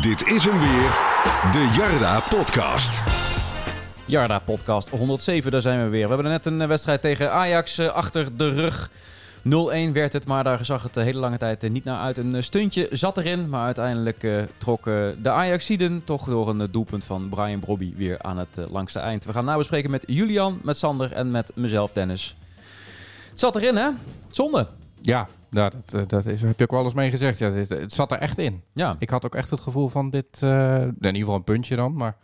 Dit is hem weer, de Jarda Podcast. Jarda podcast 107, daar zijn we weer. We hebben net een eh, wedstrijd tegen Ajax eh, achter de rug. 0-1 werd het, maar daar zag het de hele lange tijd eh, niet naar uit. Een eh, stuntje zat erin, maar uiteindelijk eh, trokken de Ajaxiden toch door een eh, doelpunt van Brian Brobby weer aan het eh, langste eind. We gaan nabespreken met Julian, met Sander en met mezelf, Dennis. Het zat erin, hè? Zonde. Ja, nou, dat, eh, dat is, heb je ook wel eens mee gezegd. Ja, dit, het zat er echt in. Ja, Ik had ook echt het gevoel van dit, eh, in ieder geval een puntje dan, maar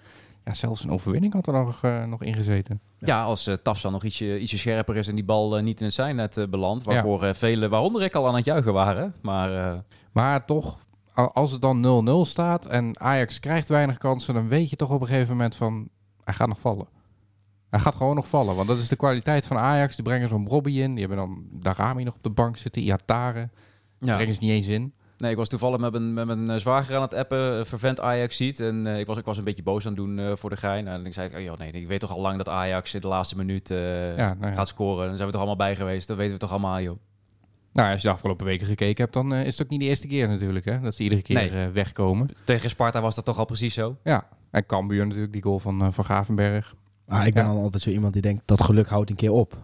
ja, zelfs een overwinning had er nog, eh, nog in gezeten. ja als uh, Tafsan nog ietsje, ietsje scherper is en die bal niet in het zijnet belandt. Waarvoor eh, velen, waaronder ik, al aan het juichen waren. Maar Maar toch, als het dan 0-0 staat en Ajax krijgt weinig kansen, dan weet je toch op een gegeven moment van, hij gaat nog vallen. Hij gaat gewoon nog vallen, want dat is de kwaliteit van Ajax. Die brengen zo'n Robbie in, die hebben dan Darami nog op de bank zitten, Iatare. Ja. brengen ze niet eens in. Nee, ik was toevallig met mijn, met mijn eh, zwager aan het appen, eh, vervent Ajax ziet. En eh, ik, was, ik was een beetje boos aan het doen eh, voor de gein. En ik zei, oh, joh, nee, ik weet toch al lang dat Ajax in de laatste minuut eh, Ja, nou ja. gaat scoren. Dan zijn we toch allemaal bij geweest. Dat weten we toch allemaal, joh. Nou, als je de afgelopen weken gekeken hebt, dan eh, is het ook niet de eerste keer natuurlijk, hè, dat ze iedere keer Nee. eh, wegkomen. Tegen Sparta was dat toch al precies zo? Ja, en Cambuur natuurlijk, die goal van, eh, van Gavenberg. Maar ik ben Ja. dan altijd zo iemand die denkt dat geluk houdt een keer op.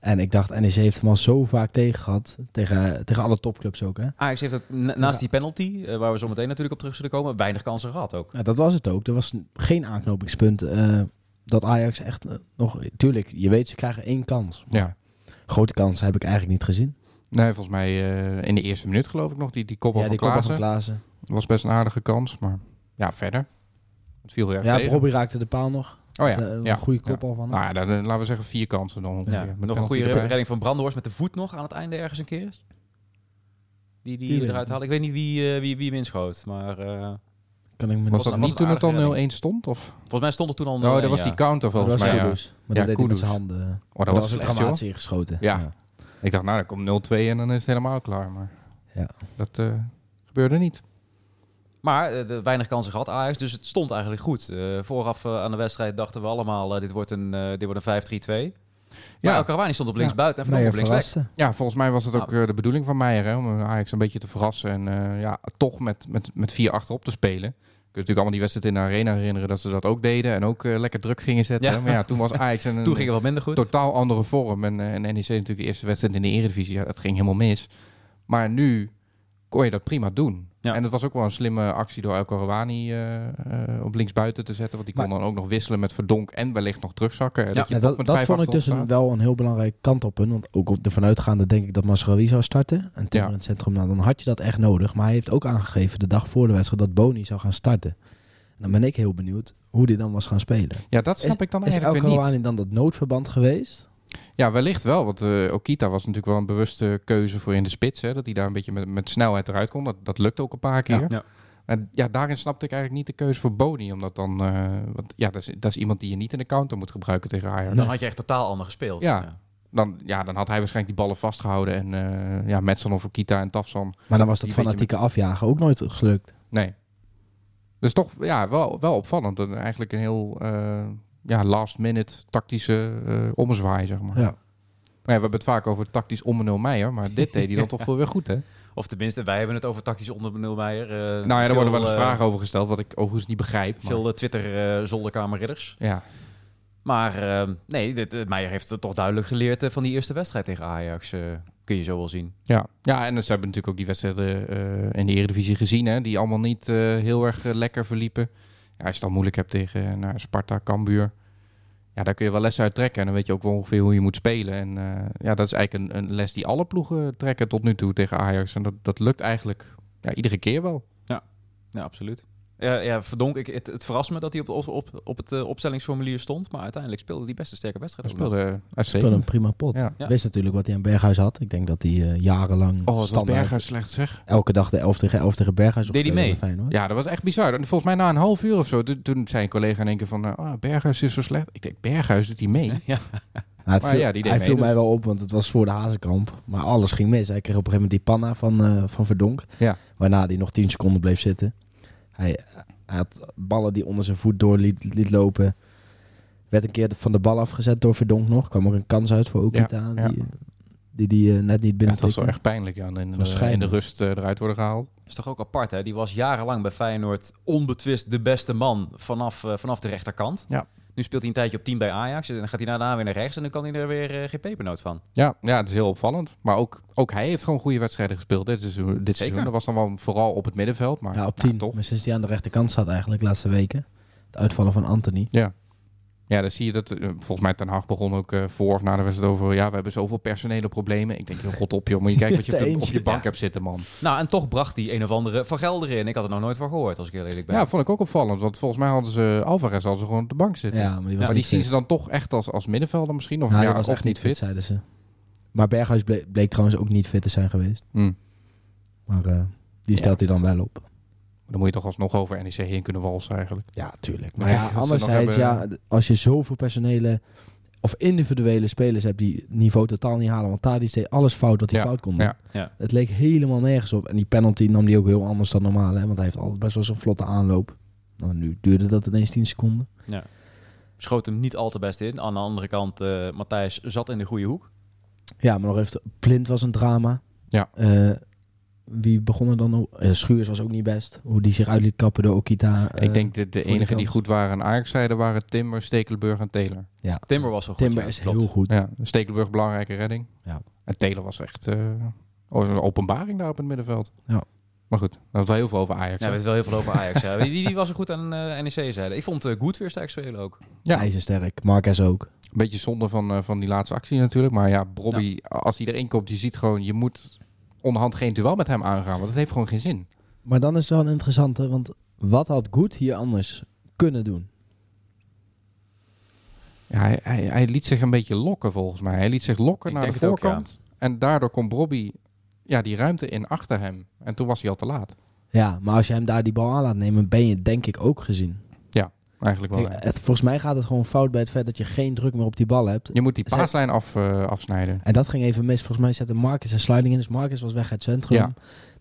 En ik dacht, NEC heeft hem al zo vaak tegen gehad. Tegen, tegen alle topclubs ook, hè? Ajax heeft ook na- naast die penalty, eh, waar we zo meteen natuurlijk op terug zullen komen, weinig kansen gehad ook. Ja, dat was het ook. Er was geen aanknopingspunt eh, dat Ajax echt eh, nog... Tuurlijk, je weet, ze krijgen één kans. Maar Ja. Grote kansen heb ik eigenlijk niet gezien. Nee, volgens mij eh, in de eerste minuut geloof ik nog, die, die koppel ja, van die Klaassen. van Klaassen. was best een aardige kans, maar ja, verder. Het viel heel erg Ja. Robbie raakte de paal nog. Oh ja, eh, ja. Een goede kopbal van hem. Nou ja, dan, eh, laten we zeggen vier kansen dan ongeveer. Ja, Met nog een goede erbij. redding van Brandhorst met de voet nog aan het einde ergens een keer. Die, die, eruit ik haalde. Ik weet niet wie, eh, wie, wie hem inschoot, maar eh, kan ik me Was nog- dat niet toen het al 0-1 stond? Of? volgens mij stond er toen al Nou, 0-1, dat was ja. die counter dat volgens was mij. Ja. Maar Ja, dat deed hij met zijn handen. Oh, dat, dat was was een dramatie ingeschoten. Ja. Ik dacht, nou, dan komt 0-2 en dan is het helemaal klaar. Maar Ja. dat eh, gebeurde niet. Maar eh, de, weinig kansen gehad Ajax, dus het stond eigenlijk goed. Eh, vooraf eh, aan de wedstrijd dachten we allemaal, eh, dit wordt een, eh, dit wordt een 5-3-2. Maar Ja. El Karawani stond op links Ja. buiten en Van Nee, op links weg. Ja, volgens mij was het ook Nou. de bedoeling van Meijer hè, om Ajax een beetje te verrassen en eh, ja, toch met, met, met vier achterop te spelen. Ik kunt natuurlijk allemaal die wedstrijd in de arena herinneren dat ze dat ook deden en ook lekker druk gingen zetten. Ja. Maar ja, toen was Ajax een, Toen ging het wat minder goed. totaal andere vorm. En, eh, en NEC natuurlijk de eerste wedstrijd in de Eredivisie. Ja, dat ging helemaal mis. Maar nu kon je dat prima doen. Ja. En het was ook wel een slimme actie door El Karawani eh, eh, op linksbuiten te zetten. Want die kon Maar- dan ook nog wisselen met Verdonk en wellicht nog terugzakken. En dat je Ja, dat dat vond ik dus een, wel een heel belangrijk kantelpunt. Want ook op de vanuitgaande denk ik dat Masraoui zou starten. En Timmer in het centrum. Nou, dan had je dat echt nodig. Maar hij heeft ook aangegeven de dag voor de wedstrijd dat Boni zou gaan starten. En dan ben ik heel benieuwd hoe die dan was gaan spelen. Ja, dat snap ik dan Is El eigenlijk weer niet. Dan dat noodverband geweest? Ja, wellicht wel. Want eh, Okita was natuurlijk wel een bewuste keuze voor in de spits. Hè, dat hij daar een beetje met, met snelheid eruit kon. Dat, dat lukte ook een paar keer. Ja. Ja. En ja, daarin snapte ik eigenlijk niet de keuze voor Boni. Omdat dan... eh, want ja, dat is, dat is iemand die je niet in de counter moet gebruiken tegen Ajax. Dan had je echt totaal anders gespeeld. Ja. Dan, ja, dan had hij waarschijnlijk die ballen vastgehouden. En eh ja, Metson of Okita en Tafsan. Maar dan was dat fanatieke afjagen ook nooit gelukt. Nee. Dus toch ja, wel, wel opvallend. Dat Eigenlijk een heel eh, ja, last minute tactische eh ommezwaai, zeg maar. Ja. Maar ja, we hebben het vaak over tactisch om Meijer. Maar dit deed hij dan toch wel weer goed, hè? Of tenminste, wij hebben het over tactisch onder Meijer. Uh, Nou ja, daar worden wel eens vragen over gesteld, wat ik overigens niet begrijp. Maar, Veel eh, Twitter-zolderkamerridders. ja. maar uh, nee, dit, uh, Meijer heeft het toch duidelijk geleerd uh, van die eerste wedstrijd tegen Ajax. Uh, kun je zo wel zien. Ja, ja en ze hebben natuurlijk ook die wedstrijden uh, in de Eredivisie gezien, hè, die allemaal niet uh, heel erg lekker verliepen. Als je dan moeilijk hebt tegen naar Sparta, Cambuur, ja, daar kun je wel les uit trekken. En dan weet je ook wel ongeveer hoe je moet spelen. En uh, ja, dat is eigenlijk een, een, les die alle ploegen trekken tot nu toe tegen Ajax. En dat, dat lukt eigenlijk ja, iedere keer wel. Ja, ja absoluut. Ja, ja Verdonk, ik, het, het verrast me dat hij op, op, op, op het uh, opstellingsformulier stond. Maar uiteindelijk speelde hij best een sterke wedstrijd. Hij speelde uitstekend. speelde een prima pot. Ja. Ja. Wist natuurlijk wat hij aan Berghuis had. Ik denk dat hij uh, jarenlang Oh, het was Berghuis slecht zeg. Elke dag de 11 tegen 11 tegen Berghuis. Deed hij mee? Fijn, hoor. Ja, dat was echt bizar. Volgens mij na een half uur of zo, toen, zei een collega in één keer van... Uh, Berghuis is zo slecht. Ik denk, Berghuis doet hij mee? ja. Nou, Maar viel, ja, die deed hij mee, viel dus. mij wel op, want het was voor de hazenkamp. Maar alles ging mis. Hij kreeg op een gegeven moment die panna van, eh, van Verdonk. Ja. Waarna hij nog 10 seconden bleef zitten. Hij, hij had ballen die onder zijn voet door liet, liet lopen. Werd een keer van de bal afgezet door Verdonk nog. Kwam er een kans uit voor Okita. Ja, ja. Die, Die hij net niet Ja, binnen het was wel echt pijnlijk, ja. En in, de, in de rust eh, eruit worden gehaald. is toch ook apart, hè? Die was jarenlang bij Feyenoord onbetwist de beste man vanaf, eh, vanaf de rechterkant. Ja. Nu speelt hij een tijdje op 10 bij Ajax. En dan gaat hij daarna weer naar rechts. En dan kan hij er weer eh, geen pepernoot van. Ja, ja, het is heel opvallend. Maar ook, ook hij heeft gewoon goede wedstrijden gespeeld dit, seizoen, dit seizoen. Dat was dan wel vooral op het middenveld. Maar Ja, op ja, 10. toch. maar sinds hij aan de rechterkant staat eigenlijk, de laatste weken. Het uitvallen van Anthony. Ja. Ja, dan zie je dat, eh, volgens mij Ten Hag begon ook eh, voor of na de wedstrijd over, ja, we hebben zoveel personele problemen. Ik denk, heel god op joh, moet je kijken wat je op, op je bank Ja. hebt zitten, man. Nou, en toch bracht hij een of andere Van Gelder in. Ik had er nog nooit van gehoord, als ik heel eerlijk ben. Ja, vond ik ook opvallend, want volgens mij hadden ze Alvarez hadden ze gewoon op de bank zitten. Ja, maar die was maar die zien ze dan toch echt als, als middenvelder misschien, of, Ja, ja, die was of echt niet fit, fit. zeiden ze. Maar Berghuis bleek, bleek trouwens ook niet fit te zijn geweest. Hm. Maar eh, die stelt hij dan wel op. Dan moet je toch alsnog over NEC heen kunnen walsen eigenlijk. Ja, tuurlijk. Maar Maar ja, anderzijds, hebben- ja, als je zoveel personele of individuele spelers hebt die niveau totaal niet halen. Want Tadic deed alles fout wat hij Ja, fout kon doen. ja. Ja. Het leek helemaal nergens op. En die penalty nam hij ook heel anders dan normaal. Hè? Want hij heeft altijd best wel zo'n vlotte aanloop. Nou, nu duurde dat ineens 10 seconden. Schoot hem niet al te best in. Aan de andere kant, eh Matthijs zat in de goede hoek. Ja, maar nog even, Plint was een drama. Ja. Eh, wie begon er dan nog? Eh, Schuurs was ook niet best. Hoe die zich uit liet kappen door Okita. eh, ik denk de, de voor de enige die goed waren aan Ajax-zijde waren Timber, Stekelenburg en Taylor. ja. Timber was wel goed. Timber ja, is klopt. heel goed. Ja, Stekelenburg belangrijke redding. Ja. En Taylor was echt eh, een openbaring daar op het middenveld. Ja. Maar goed, dat was wel heel veel over Ajax. Ja, we weten wel heel veel over Ajax. ja. Wie, wie was er goed aan eh NEC zeiden? Ik vond uh, Goed weer sterk spelen ook. Ja. IJzersterk. Marquez ook. Een beetje zonde van, eh, van die laatste actie natuurlijk. Maar ja, Bobby, als hij erin komt, je ziet gewoon, je moet onderhand geen duel met hem aangaan. Want dat heeft gewoon geen zin. Maar dan is het wel een interessante. Want wat had Goed hier anders kunnen doen? Ja, hij, hij, hij liet zich een beetje lokken volgens mij. Hij liet zich lokken Ik naar de ook, voorkant. En daardoor kon Bobby ja, die ruimte in achter hem. En toen was hij al te laat. Ja, maar als je hem daar die bal aan laat nemen, ben je denk ik ook gezien. Eigenlijk wel. Kijk, het, volgens mij gaat het gewoon fout bij het feit dat je geen druk meer op die bal hebt. Je moet die paaslijn af, eh, afsnijden. En dat ging even mis. Volgens mij zette Marcus een sliding in. Dus Marcus was weg uit het centrum. Ja.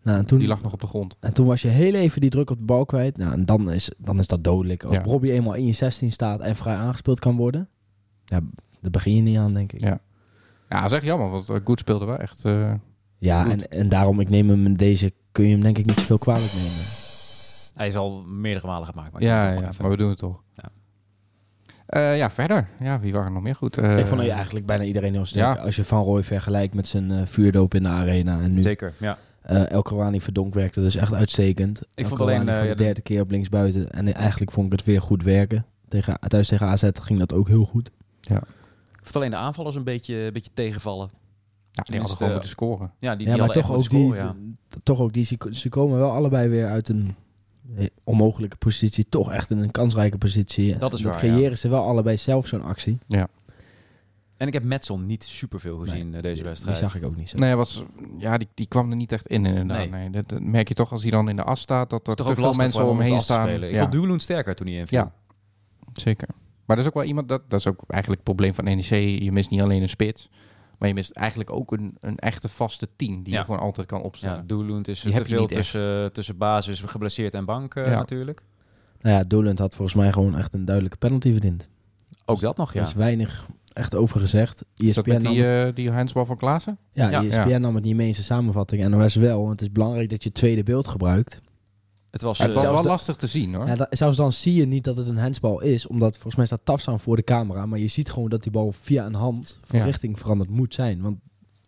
Nou, en, toen, Die lag nog op de grond. en toen was je heel even die druk op de bal kwijt. Nou, en dan is, dan is dat dodelijk. Als Ja. Bobby eenmaal in je 16 staat en vrij aangespeeld kan worden. Ja, daar begin je niet aan, denk ik. Ja. Ja, dat is echt jammer. Want uh, Goed speelde wel echt... eh, Ja, Goed. en, en daarom, ik neem hem in deze, kun je hem denk ik niet zoveel kwalijk nemen. Hij is al meerdere malen gemaakt. Maar ik ja, ja, maar maar we doen het toch. Ja. Eh, ja, verder. Ja, wie waren er nog meer goed? Eh, ik vond je eigenlijk bijna iedereen heel sterk. ja. Als je Van Rooij vergelijkt met zijn eh, vuurdoop in de arena. En nu. Zeker, ja. eh El Kouani verdonk werkte dus echt uitstekend. El vond alleen, eh, voor de ja, de- derde keer op linksbuiten. En eigenlijk vond ik het weer goed werken. Tegen, thuis tegen AZ ging dat ook heel goed. Ik vond alleen de aanvallers een beetje, een beetje tegenvallen. Ja, die hadden gewoon moeten scoren. Ja, die, ja, die maar hadden toch ook, die, ja. toch ook die, ze- komen wel allebei weer uit een eh, onmogelijke positie, toch echt in een kansrijke positie. Dat is En waar, creëren ze wel allebei zelf zo'n actie. En ik heb Metson niet superveel gezien Nee, eh, deze wedstrijd. Die zag ik ook niet zo. Nee, was, ja, die, die kwam er niet echt in inderdaad. Nee. Dat, dat merk je toch als hij dan in de as staat, dat er te veel mensen voor om hem hem om heen het af te staan. spelen. Ik Ja, vond sterker toen hij inviel. Ja. zeker. Maar dat is ook wel iemand, dat, dat is ook eigenlijk het probleem van NEC. Je mist niet alleen een spits, maar je mist eigenlijk ook een, een echte vaste team die Ja. je gewoon altijd kan Ja, opstellen. Doeloen is Die te veel echt. tussen, tussen basis, geblesseerd en bank eh, Ja. natuurlijk. Nou ja, Doland had volgens mij gewoon echt een duidelijke penalty verdiend. Ook dat nog, Er ja. is weinig echt over gezegd. Is dat ESPN, met nam, die, eh die handsbal van Klaassen? ja, Ja. ESPN Ja. nam het niet mee in zijn samenvatting. En NOS wel. Want het is belangrijk dat je het tweede beeld gebruikt. Het was, het eh, was wel de- lastig te zien hoor. Ja, da- zelfs dan zie je niet dat het een handsbal is. Omdat volgens mij staat Tafstaan voor de camera. Maar je ziet gewoon dat die bal via een hand van Ja. richting veranderd moet zijn. Want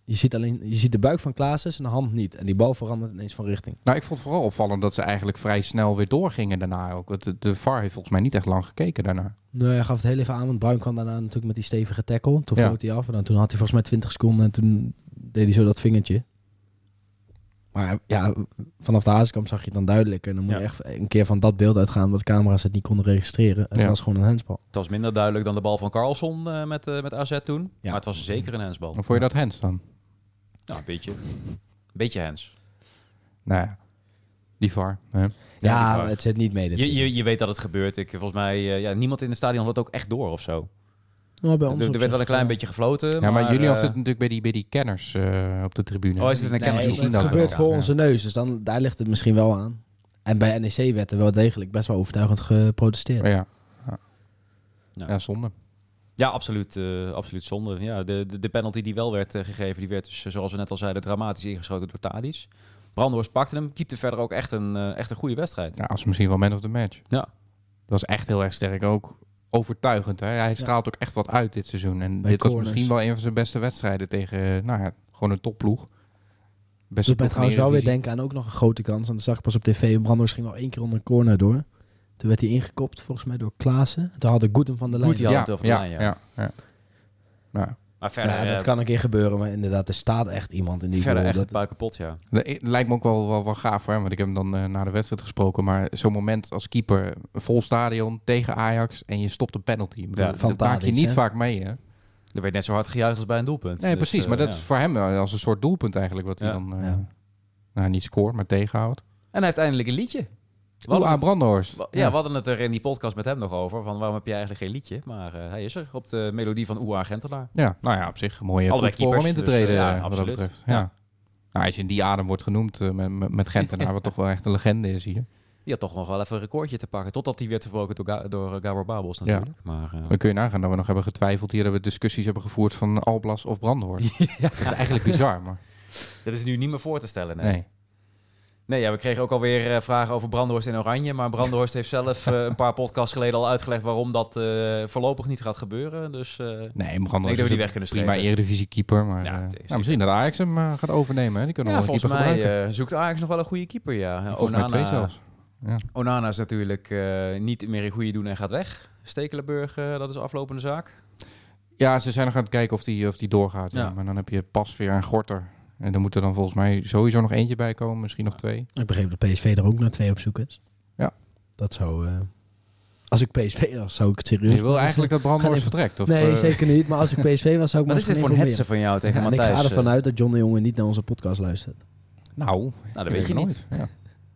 je ziet, alleen, je ziet de buik van Klaassen en de hand niet. En die bal verandert ineens van richting. Nou, ik vond het vooral opvallend dat ze eigenlijk vrij snel weer doorgingen daarna ook. De, de VAR heeft volgens mij niet echt lang gekeken daarna. Nee, hij gaf het heel even aan. Want Bruin kwam daarna natuurlijk met die stevige tackle. Toen Ja. hij af. En dan, toen had hij volgens mij 20 seconden. En toen deed hij zo dat vingertje. Maar ja, vanaf de hazenkamp zag je het dan duidelijk. En dan moet Ja. je echt een keer van dat beeld uitgaan. Omdat camera's het niet konden registreren. Het Ja. was gewoon een handsbal. het was minder duidelijk dan de bal van Carlson eh, met, eh, met AZ toen. Maar het was zeker een handsbal. Hoe vond je dat hands dan? Nou, een beetje. Een beetje hands. Nou ja, die VAR. Hè? Ja, Ja, die VAR. het zit niet mee. Je, je, je weet dat het gebeurt. Ik, volgens mij, eh, ja, niemand in het stadion had het ook echt door of zo. Nou, bij Er, ons er werd wel een klein beetje gefloten. Ja, maar, jullie eh, zitten natuurlijk bij die, bij die kenners eh, op de tribune. Oh, is het een Nee, het zien dat gebeurt voor onze neus, dus dan, daar ligt het misschien wel aan. En bij NEC werd er wel degelijk best wel overtuigend geprotesteerd. Ja. Ja. Ja. ja, zonde. Ja, absoluut, eh, absoluut zonde. Ja, de, de, de penalty die wel werd eh, gegeven, die werd dus, zoals we net al zeiden, dramatisch ingeschoten door Tadic. Brandhorst pakte hem, keepte verder ook echt een, eh, echt een goede wedstrijd. Ja, als misschien wel man of the match. Ja. Dat was echt heel erg sterk. Ook overtuigend. Hè? Hij straalt ook echt wat uit dit seizoen. En Bij dit was misschien wel een van zijn beste wedstrijden tegen, nou ja, gewoon een topploeg. Beste Dus mij trouwens wel weer denken aan ook nog een grote kans. Want dat zag ik pas op tv. Brandhorst ging nog één keer onder een corner door. Toen werd hij ingekopt, volgens mij door Klaassen. Toen had ik Goedem van de lijn. Goed, Ja, ja. ja, ja. Nou, Maar verder, Ja, dat eh, kan een keer gebeuren. Maar inderdaad, er staat echt iemand in die verder goal. echt Dat- het buik kapot, ja. Lijkt me ook wel, wel, wel gaaf hoor, want ik heb hem dan eh, na de wedstrijd gesproken. Maar zo'n moment als keeper, een vol stadion tegen Ajax en je stopt een penalty. Ja, dat maak je niet hè? vaak mee hè? Er werd net zo hard gejuicht als bij een doelpunt. Nee, Dus, precies. eh, Maar dat ja. is voor hem als een soort doelpunt eigenlijk wat hij dan eh, Ja. nou, niet scoort, maar tegenhoudt. En hij heeft eindelijk een liedje. Oeh, hadden aan Brandhorst. Ja, we hadden het er in die podcast met hem nog over. Van waarom heb je eigenlijk geen liedje? Maar eh, hij is er op de melodie van Oea Gentelaar. Ja, nou ja, op zich een mooie voetbal om in te dus, treden, eh, ja, eh, wat dat betreft. Ja. Ja. Nou, als je in die adem wordt genoemd met, met, Gentenaar, wat toch wel echt een legende is hier. Die had toch nog wel even een recordje te pakken. Totdat hij werd verbroken door, Ga door Gabor Babels natuurlijk. Maar, eh, Dan kun je nagaan dat we nog hebben getwijfeld hier, dat we discussies hebben gevoerd van Alblas of Brandhorst. Dat is eigenlijk bizar, maar dat is nu niet meer voor te stellen. Nee, nee. Nee ja, we kregen ook alweer eh, vragen over Brandhorst in Oranje. Maar Brandhorst heeft zelf eh, een paar podcasts geleden al uitgelegd waarom dat eh, voorlopig niet gaat gebeuren. Dus Nee, ik Brandhorst denk dat we die weg kunnen prima strepen. eredivisie keeper, maar Ja, nou, misschien dat Ajax hem gaat overnemen. Hè? Die kunnen Ja, wel een volgens keeper mij gebruiken. zoekt Ajax nog wel een goede keeper, ja. Mij twee zelfs. Onana is natuurlijk niet meer in goede doen en gaat weg. Stekelenburg, dat is aflopende zaak. Ja, ze zijn nog aan het kijken of die, of die doorgaat. Ja. Maar dan heb je Pasveer en Gorter. En dan moet er dan volgens mij sowieso nog eentje bij komen. Misschien nog twee. Ik begreep dat PSV er ook naar twee op zoek is. Ja. Dat zou... eh, als ik PSV was, zou ik het serieus... Je wil eigenlijk dat Brandhorst vertrekt? Of, nee, eh, zeker niet. Maar als ik PSV was, zou ik Wat is dit voor een hetsen van jou tegen. Ja, en ik Matthijs? ga ervan eh? uit dat John de Jonge niet naar onze podcast luistert. Nou, Nou, dat weet je niet. nooit. Ja.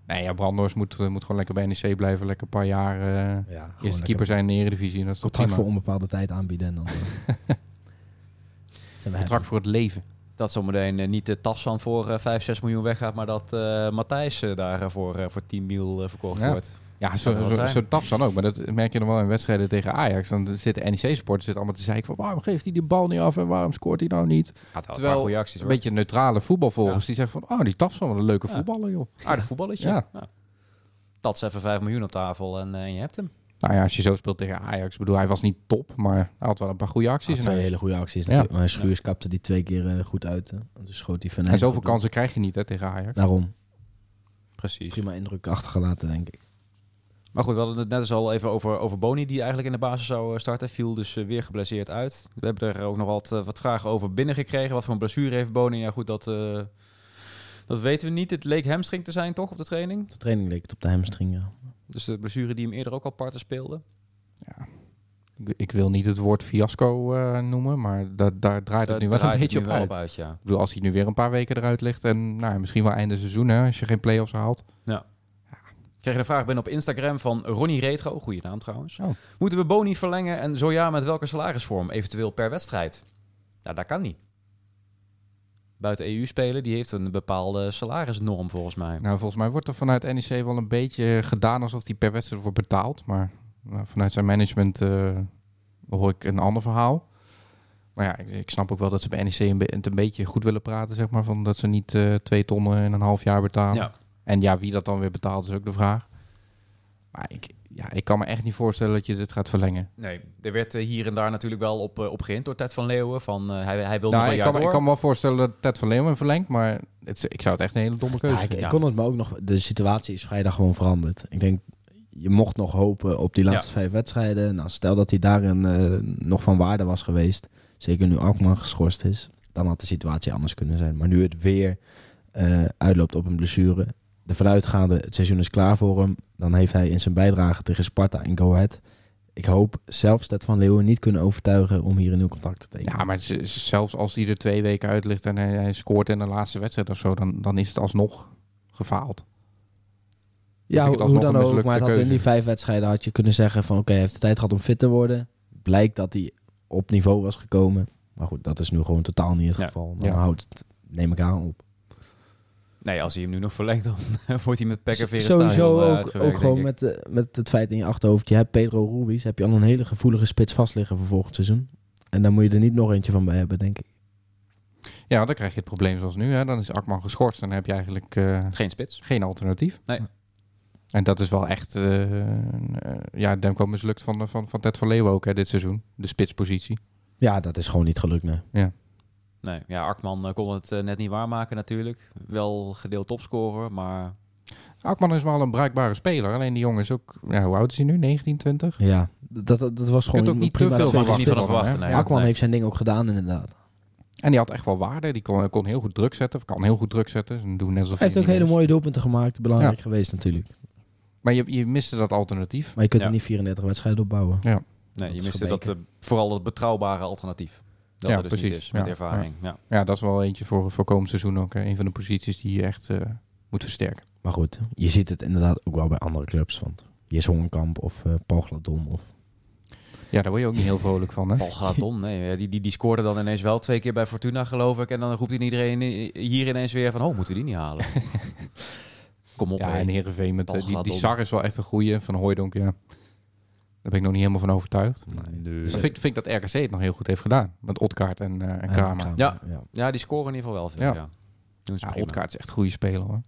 Nee, ja, Brandhorst moet, moet gewoon lekker bij NEC blijven. Lekker een paar jaar eh Ja, eerste keeper zijn in de Eredivisie. En dat is toch Contract voor onbepaalde tijd aanbieden. En dan, Contract voor het leven. Dat zometeen eh, niet de Tassan voor eh 5, 6 miljoen weggaat, maar dat eh Matthijs eh, daar voor, eh, voor 10 mil eh, verkocht Ja. wordt. Ja, Kan zo, zo, zijn. zo taf dan ook. Maar dat merk je dan wel in wedstrijden tegen Ajax. Dan zitten NEC-sporters zitten allemaal te zeiken van... waarom geeft hij die bal niet af en waarom scoort hij nou niet? Een Terwijl acties Een hoor. beetje neutrale voetbalvolgers die zeggen van... oh, die Tafsan, wat een leuke Ja. voetballer, joh. Aardig voetballetje. Ja. Ja. Tats even 5 miljoen op tafel en, eh, en je hebt hem. Nou ja, als je zo speelt tegen Ajax... Ik bedoel, hij was niet top, maar hij had wel een paar goede acties. Had in twee hele goede acties. Ja. Maar Schuurs kapte die twee keer eh, goed uit. hè. Dus schoot hij van En zoveel kansen krijg je niet hè, tegen Ajax. Daarom. Precies. Prima indruk achtergelaten, denk ik. Maar goed, we hadden het net eens al even over, over Boni, die eigenlijk in de basis zou eh, starten. Viel dus eh, weer geblesseerd uit. We hebben er ook nog wat, wat vragen over binnengekregen. Wat voor een blessure heeft Boni? Ja goed, dat, eh, dat weten we niet. Het leek hamstring te zijn toch op de training? De training leek het op de hamstring. ja. Dus de blessure die hem eerder ook al parten speelde. Ik, ik wil niet het woord fiasco eh, noemen, maar da- daar draait het nu wel draait een beetje op wel uit. ja. Ik bedoel, als hij nu weer een paar weken eruit ligt en nou, misschien wel einde seizoen, hè, als je geen play-offs haalt. Ik kreeg een vraag binnen op Instagram van Ronnie Retro. Goeie naam trouwens. Oh. Moeten we Boni verlengen en zo ja, met welke salarisvorm? Eventueel per wedstrijd? Ja, dat kan niet. Buiten EU spelen, die heeft een bepaalde salarisnorm volgens mij. Nou, volgens mij wordt er vanuit NEC wel een beetje gedaan alsof hij per wedstrijd wordt betaald. Maar nou, vanuit zijn management eh, hoor ik een ander verhaal. Maar ja, ik, ik snap ook wel dat ze bij NEC een, be- het een beetje goed willen praten, zeg maar. Van dat ze niet eh, twee tonnen in een half jaar betalen. Ja. En ja, wie dat dan weer betaalt is ook de vraag. Maar ik, ja, ik kan me echt niet voorstellen dat je dit gaat verlengen. Nee, er werd eh, hier en daar natuurlijk wel op, eh, op geïnd door Ted van Leeuwen. Van, eh, hij, hij wil nog Nou, een ik jaar kan, me- ik kan me wel voorstellen dat Ted van Leeuwen verlengt, maar het, ik zou het echt een hele domme keuze Ja, ik, vinden. ik kon het me ook nog... De situatie is vrijdag gewoon veranderd. Ik denk, je mocht nog hopen op die laatste vijf wedstrijden. Nou, stel dat hij daarin eh, nog van waarde was geweest. Zeker nu Alkmaar geschorst is. Dan had de situatie anders kunnen zijn. Maar nu het weer eh, uitloopt op een blessure. De vanuitgaande, het seizoen is klaar voor hem. Dan heeft hij in zijn bijdrage tegen Sparta en Go Ahead... Ik hoop zelfs dat Van Leeuwen niet kunnen overtuigen om hier een nieuw contract te tekenen. Ja, maar zelfs als hij er twee weken uit ligt en hij, hij scoort in de laatste wedstrijd of zo, dan, dan is het alsnog gefaald. Ja, hoe, dan ook. Maar had in die vijf wedstrijden had je kunnen zeggen van... oké, hij heeft de tijd gehad om fit te worden. Blijkt dat hij op niveau was gekomen. Maar goed, dat is nu gewoon totaal niet het Ja. geval. Dan Ja. houdt het, neem ik aan, op. Nee, als hij hem nu nog verlengt, dan wordt hij met Pek en Veren Sowieso eh, ook, ook gewoon met, eh, met het feit in je achterhoofd. Je hebt Pedro Ruiz, heb je al een hele gevoelige spits vast liggen voor volgend seizoen. En dan moet je er niet nog eentje van bij hebben, denk ik. Ja, dan krijg je het probleem zoals nu. Hè. Dan is Akman geschorst. Dan heb je eigenlijk eh, Geen spits. geen alternatief. Nee. En dat is wel echt... eh, eh, ja, wel mislukt van, van, van Ted van Leeuwen ook hè, dit seizoen. De spitspositie. Ja, dat is gewoon niet gelukt, nee. Nee, ja, Arkman eh, kon het eh, net niet waarmaken natuurlijk. Wel gedeeld topscorer, maar Akman is wel een bruikbare speler. Alleen die jongen is ook... Ja, hoe oud is hij nu? 19, 20? Ja, dat, dat, dat was Je gewoon kunt ook niet te veel verwachten. van verwachten, nee. Ja, Akman nee. heeft zijn ding ook gedaan, inderdaad. En die had echt wel waarde. Die kon, kon heel goed druk zetten. Of kan heel goed druk zetten. Dus doen net alsof Hij heeft ook hele is. mooie doelpunten gemaakt. Belangrijk geweest natuurlijk. Maar je, je miste dat alternatief. Maar je kunt Ja. er niet 34 wedstrijden opbouwen. nee, Dat je is miste dat, eh, vooral het betrouwbare alternatief. Dat Ja, dus niet precies. is met Ja, ervaring. Ja. Ja, dat is wel eentje voor, voor komend seizoen ook. Hè. Een van de posities die je echt eh, moet versterken. Maar goed, je ziet het inderdaad ook wel bij andere clubs. Want Jes of eh Paul Gladon of... Ja, daar word je ook niet heel vrolijk van. Hè? Paul Gladon, nee, die, die, die scoorde dan ineens wel twee keer bij Fortuna, geloof ik. En dan roept iedereen hier ineens weer van, oh, moeten we die niet halen? Kom op, Ja, en Heerenveen met Paul eh, die, die. Sar is wel echt een goeie. Van Hooijdonk, ja. Daar ben ik nog niet helemaal van overtuigd. Nee. Dus vind, ik- vind ik dat RKC het nog heel goed heeft gedaan. Met Otkaart en, eh, en Kramer. Ja. ja. Ja, die scoren in ieder geval wel veel, ja. Ja. Otkaart is echt een goede speler hoor.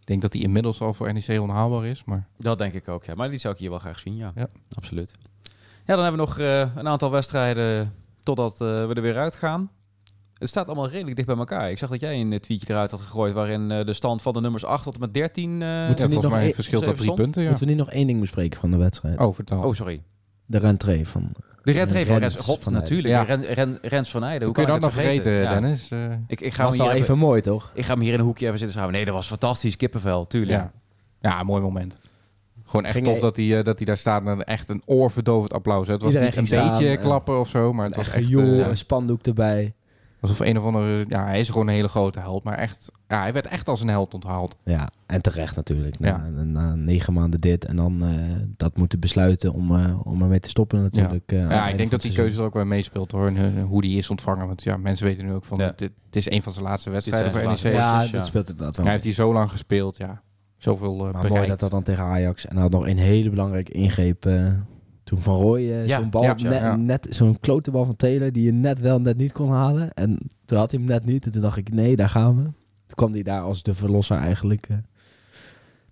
Ik denk dat hij inmiddels al voor NEC onhaalbaar is. Maar Dat denk ik ook, ja. Maar die zou ik hier wel graag zien, ja. Ja. Absoluut. Ja, dan hebben we nog eh, een aantal wedstrijden totdat eh, we er weer uit gaan. Het staat allemaal redelijk dicht bij elkaar. Ik zag dat jij een tweetje eruit had gegooid... waarin eh, de stand van de nummers 8 tot en met 13... eh, Moeten we niet nog mij één- verschilt dat drie stond? punten. Ja. Moeten we niet nog één ding bespreken van de wedstrijd? Oh, vertel. Oh, sorry. De rentree van... De rentree van Rens Rens. God, van natuurlijk. Ja. Ren, Ren- Rens van Heijden. Hoe Hoe kun je dat nog vergeten, Ja. Dennis? Eh, Ik, ik, ga hem was wel hier even mooi, toch? ik ga hem hier in een hoekje even zitten schouwen. Nee, dat was fantastisch. Kippenvel, tuurlijk. ja. ja, mooi moment. Gewoon echt Ging tof dat hij, eh, dat hij daar staat met echt een oorverdovend applaus. hè. Het was Iedereen niet een staan, beetje eh, klappen of zo, maar het was echt... joh, eh, een spandoek erbij. Alsof een of andere... Ja, hij is gewoon een hele grote held, maar echt... Ja, hij werd echt als een held onthaald. Ja, en terecht natuurlijk. Na, Ja. na, na negen maanden dit en dan eh, dat moeten besluiten om, eh, om ermee te stoppen natuurlijk. eh, aan het Ja, ik denk dat die keuze er ook wel meespeelt hoor. En, eh, hoe die is ontvangen. Want ja, mensen weten nu ook van... Ja. Dit, dit is een van zijn laatste wedstrijden voor NEC. Ja, dat ja. speelt inderdaad wel. Hij heeft hier zo lang gespeeld, ja. Zoveel eh maar bereikt. mooi dat dat dan tegen Ajax. En hij had nog een hele belangrijke ingreep. Eh, toen Van Rooij eh, Ja, zo'n bal, ja, net, ja. net zo'n klote bal van Taylor die je net wel, net niet kon halen. En toen had hij hem net niet. En toen dacht ik, nee, daar gaan we. Toen kwam hij daar als de verlosser eigenlijk. eh,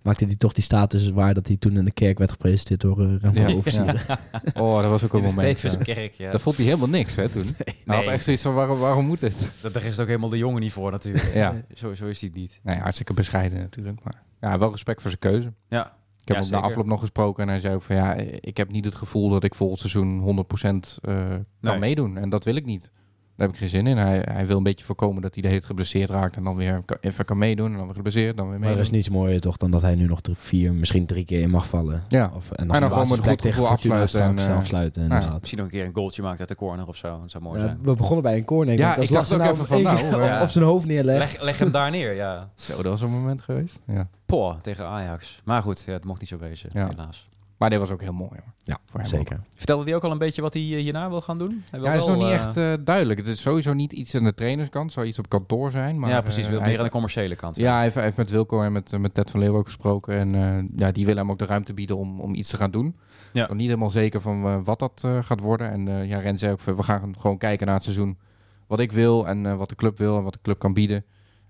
maakte hij toch die status waar dat hij toen in de kerk werd gepresenteerd door uh, Ja. Officier. Oh, dat was ook een In moment. Stevens ja. kerk, ja. Dat vond hij helemaal niks hè toen. Hij had Nee. echt zoiets van, waarom, waarom moet dit? Dat, daar is het ook helemaal de jongen niet voor natuurlijk. Ja. Zo, zo is hij het niet. Nee, hartstikke bescheiden natuurlijk. Maar ja, wel respect voor zijn keuze. Ja. Ik heb Ja, hem na afloop nog gesproken en hij zei ook van ja, ik heb niet het gevoel dat ik volgend seizoen 100% eh kan Nee. meedoen. En dat wil ik niet. Daar heb ik geen zin in. Hij, hij wil een beetje voorkomen dat hij de heet geblesseerd raakt en dan weer even kan meedoen en dan weer geblesseerd, dan weer Maar er is niets mooier toch dan dat hij nu nog drie, vier, misschien drie keer in mag vallen. Ja, Of, en dan dan, gewoon met een goed gevoel afsluiten en, eh, afsluiten. ja. inderdaad. Misschien nog een keer een goaltje maakt uit de corner of zo. Dat zou mooi Ja, zijn. we begonnen bij een corner. Ja, ik dacht ook nou even van, nou, ja. op, zijn hoofd neerlegt. Leg, leg hem daar neer, ja. zo, dat was een moment geweest. Ja. Poh, tegen Ajax. Maar goed, ja, het mocht niet zo wezen, Ja. helaas. Maar dit was ook heel mooi hoor. Ja, Voor hem zeker. Vertelde hij ook al een beetje wat hij eh, hierna wil gaan doen? Hij wil Ja, hij is wel, nog niet eh, echt eh, duidelijk. Het is sowieso niet iets aan de trainerskant. Het zou iets op kantoor zijn. Maar, ja, precies. wil hij meer aan de commerciële kant. Ja, hij heeft, hij heeft met Wilco en met, met Ted van Leeuwen ook gesproken. En eh, ja, die willen hem ook de ruimte bieden om, om iets te gaan doen. Ja. Nog niet helemaal zeker van wat dat eh, gaat worden. En eh ja, Ren zei ook, we gaan gewoon kijken naar het seizoen. Wat ik wil en eh, wat de club wil en wat de club kan bieden.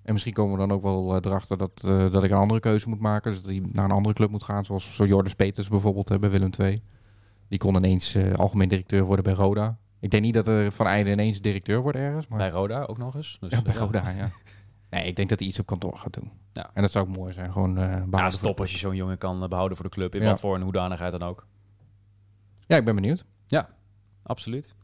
En misschien komen we dan ook wel eh, erachter dat, eh, dat ik een andere keuze moet maken. Dus dat hij naar een andere club moet gaan. Zoals zo Jordan Peters bijvoorbeeld eh, bij Willem II. Die kon ineens algemeen directeur worden bij Roda. Ik denk niet dat er van Einde ineens directeur wordt ergens. Maar Bij Roda ook nog eens. Dus, ja, bij Roda, ja. Nee, ik denk dat hij iets op kantoor gaat doen. Ja. En dat zou ook mooi zijn. Gewoon eh Ja, behouden het is voor- top als je zo'n jongen kan eh, behouden voor de club. In Ja. wat voor een hoedanigheid dan ook. Ja, ik ben benieuwd. Absoluut.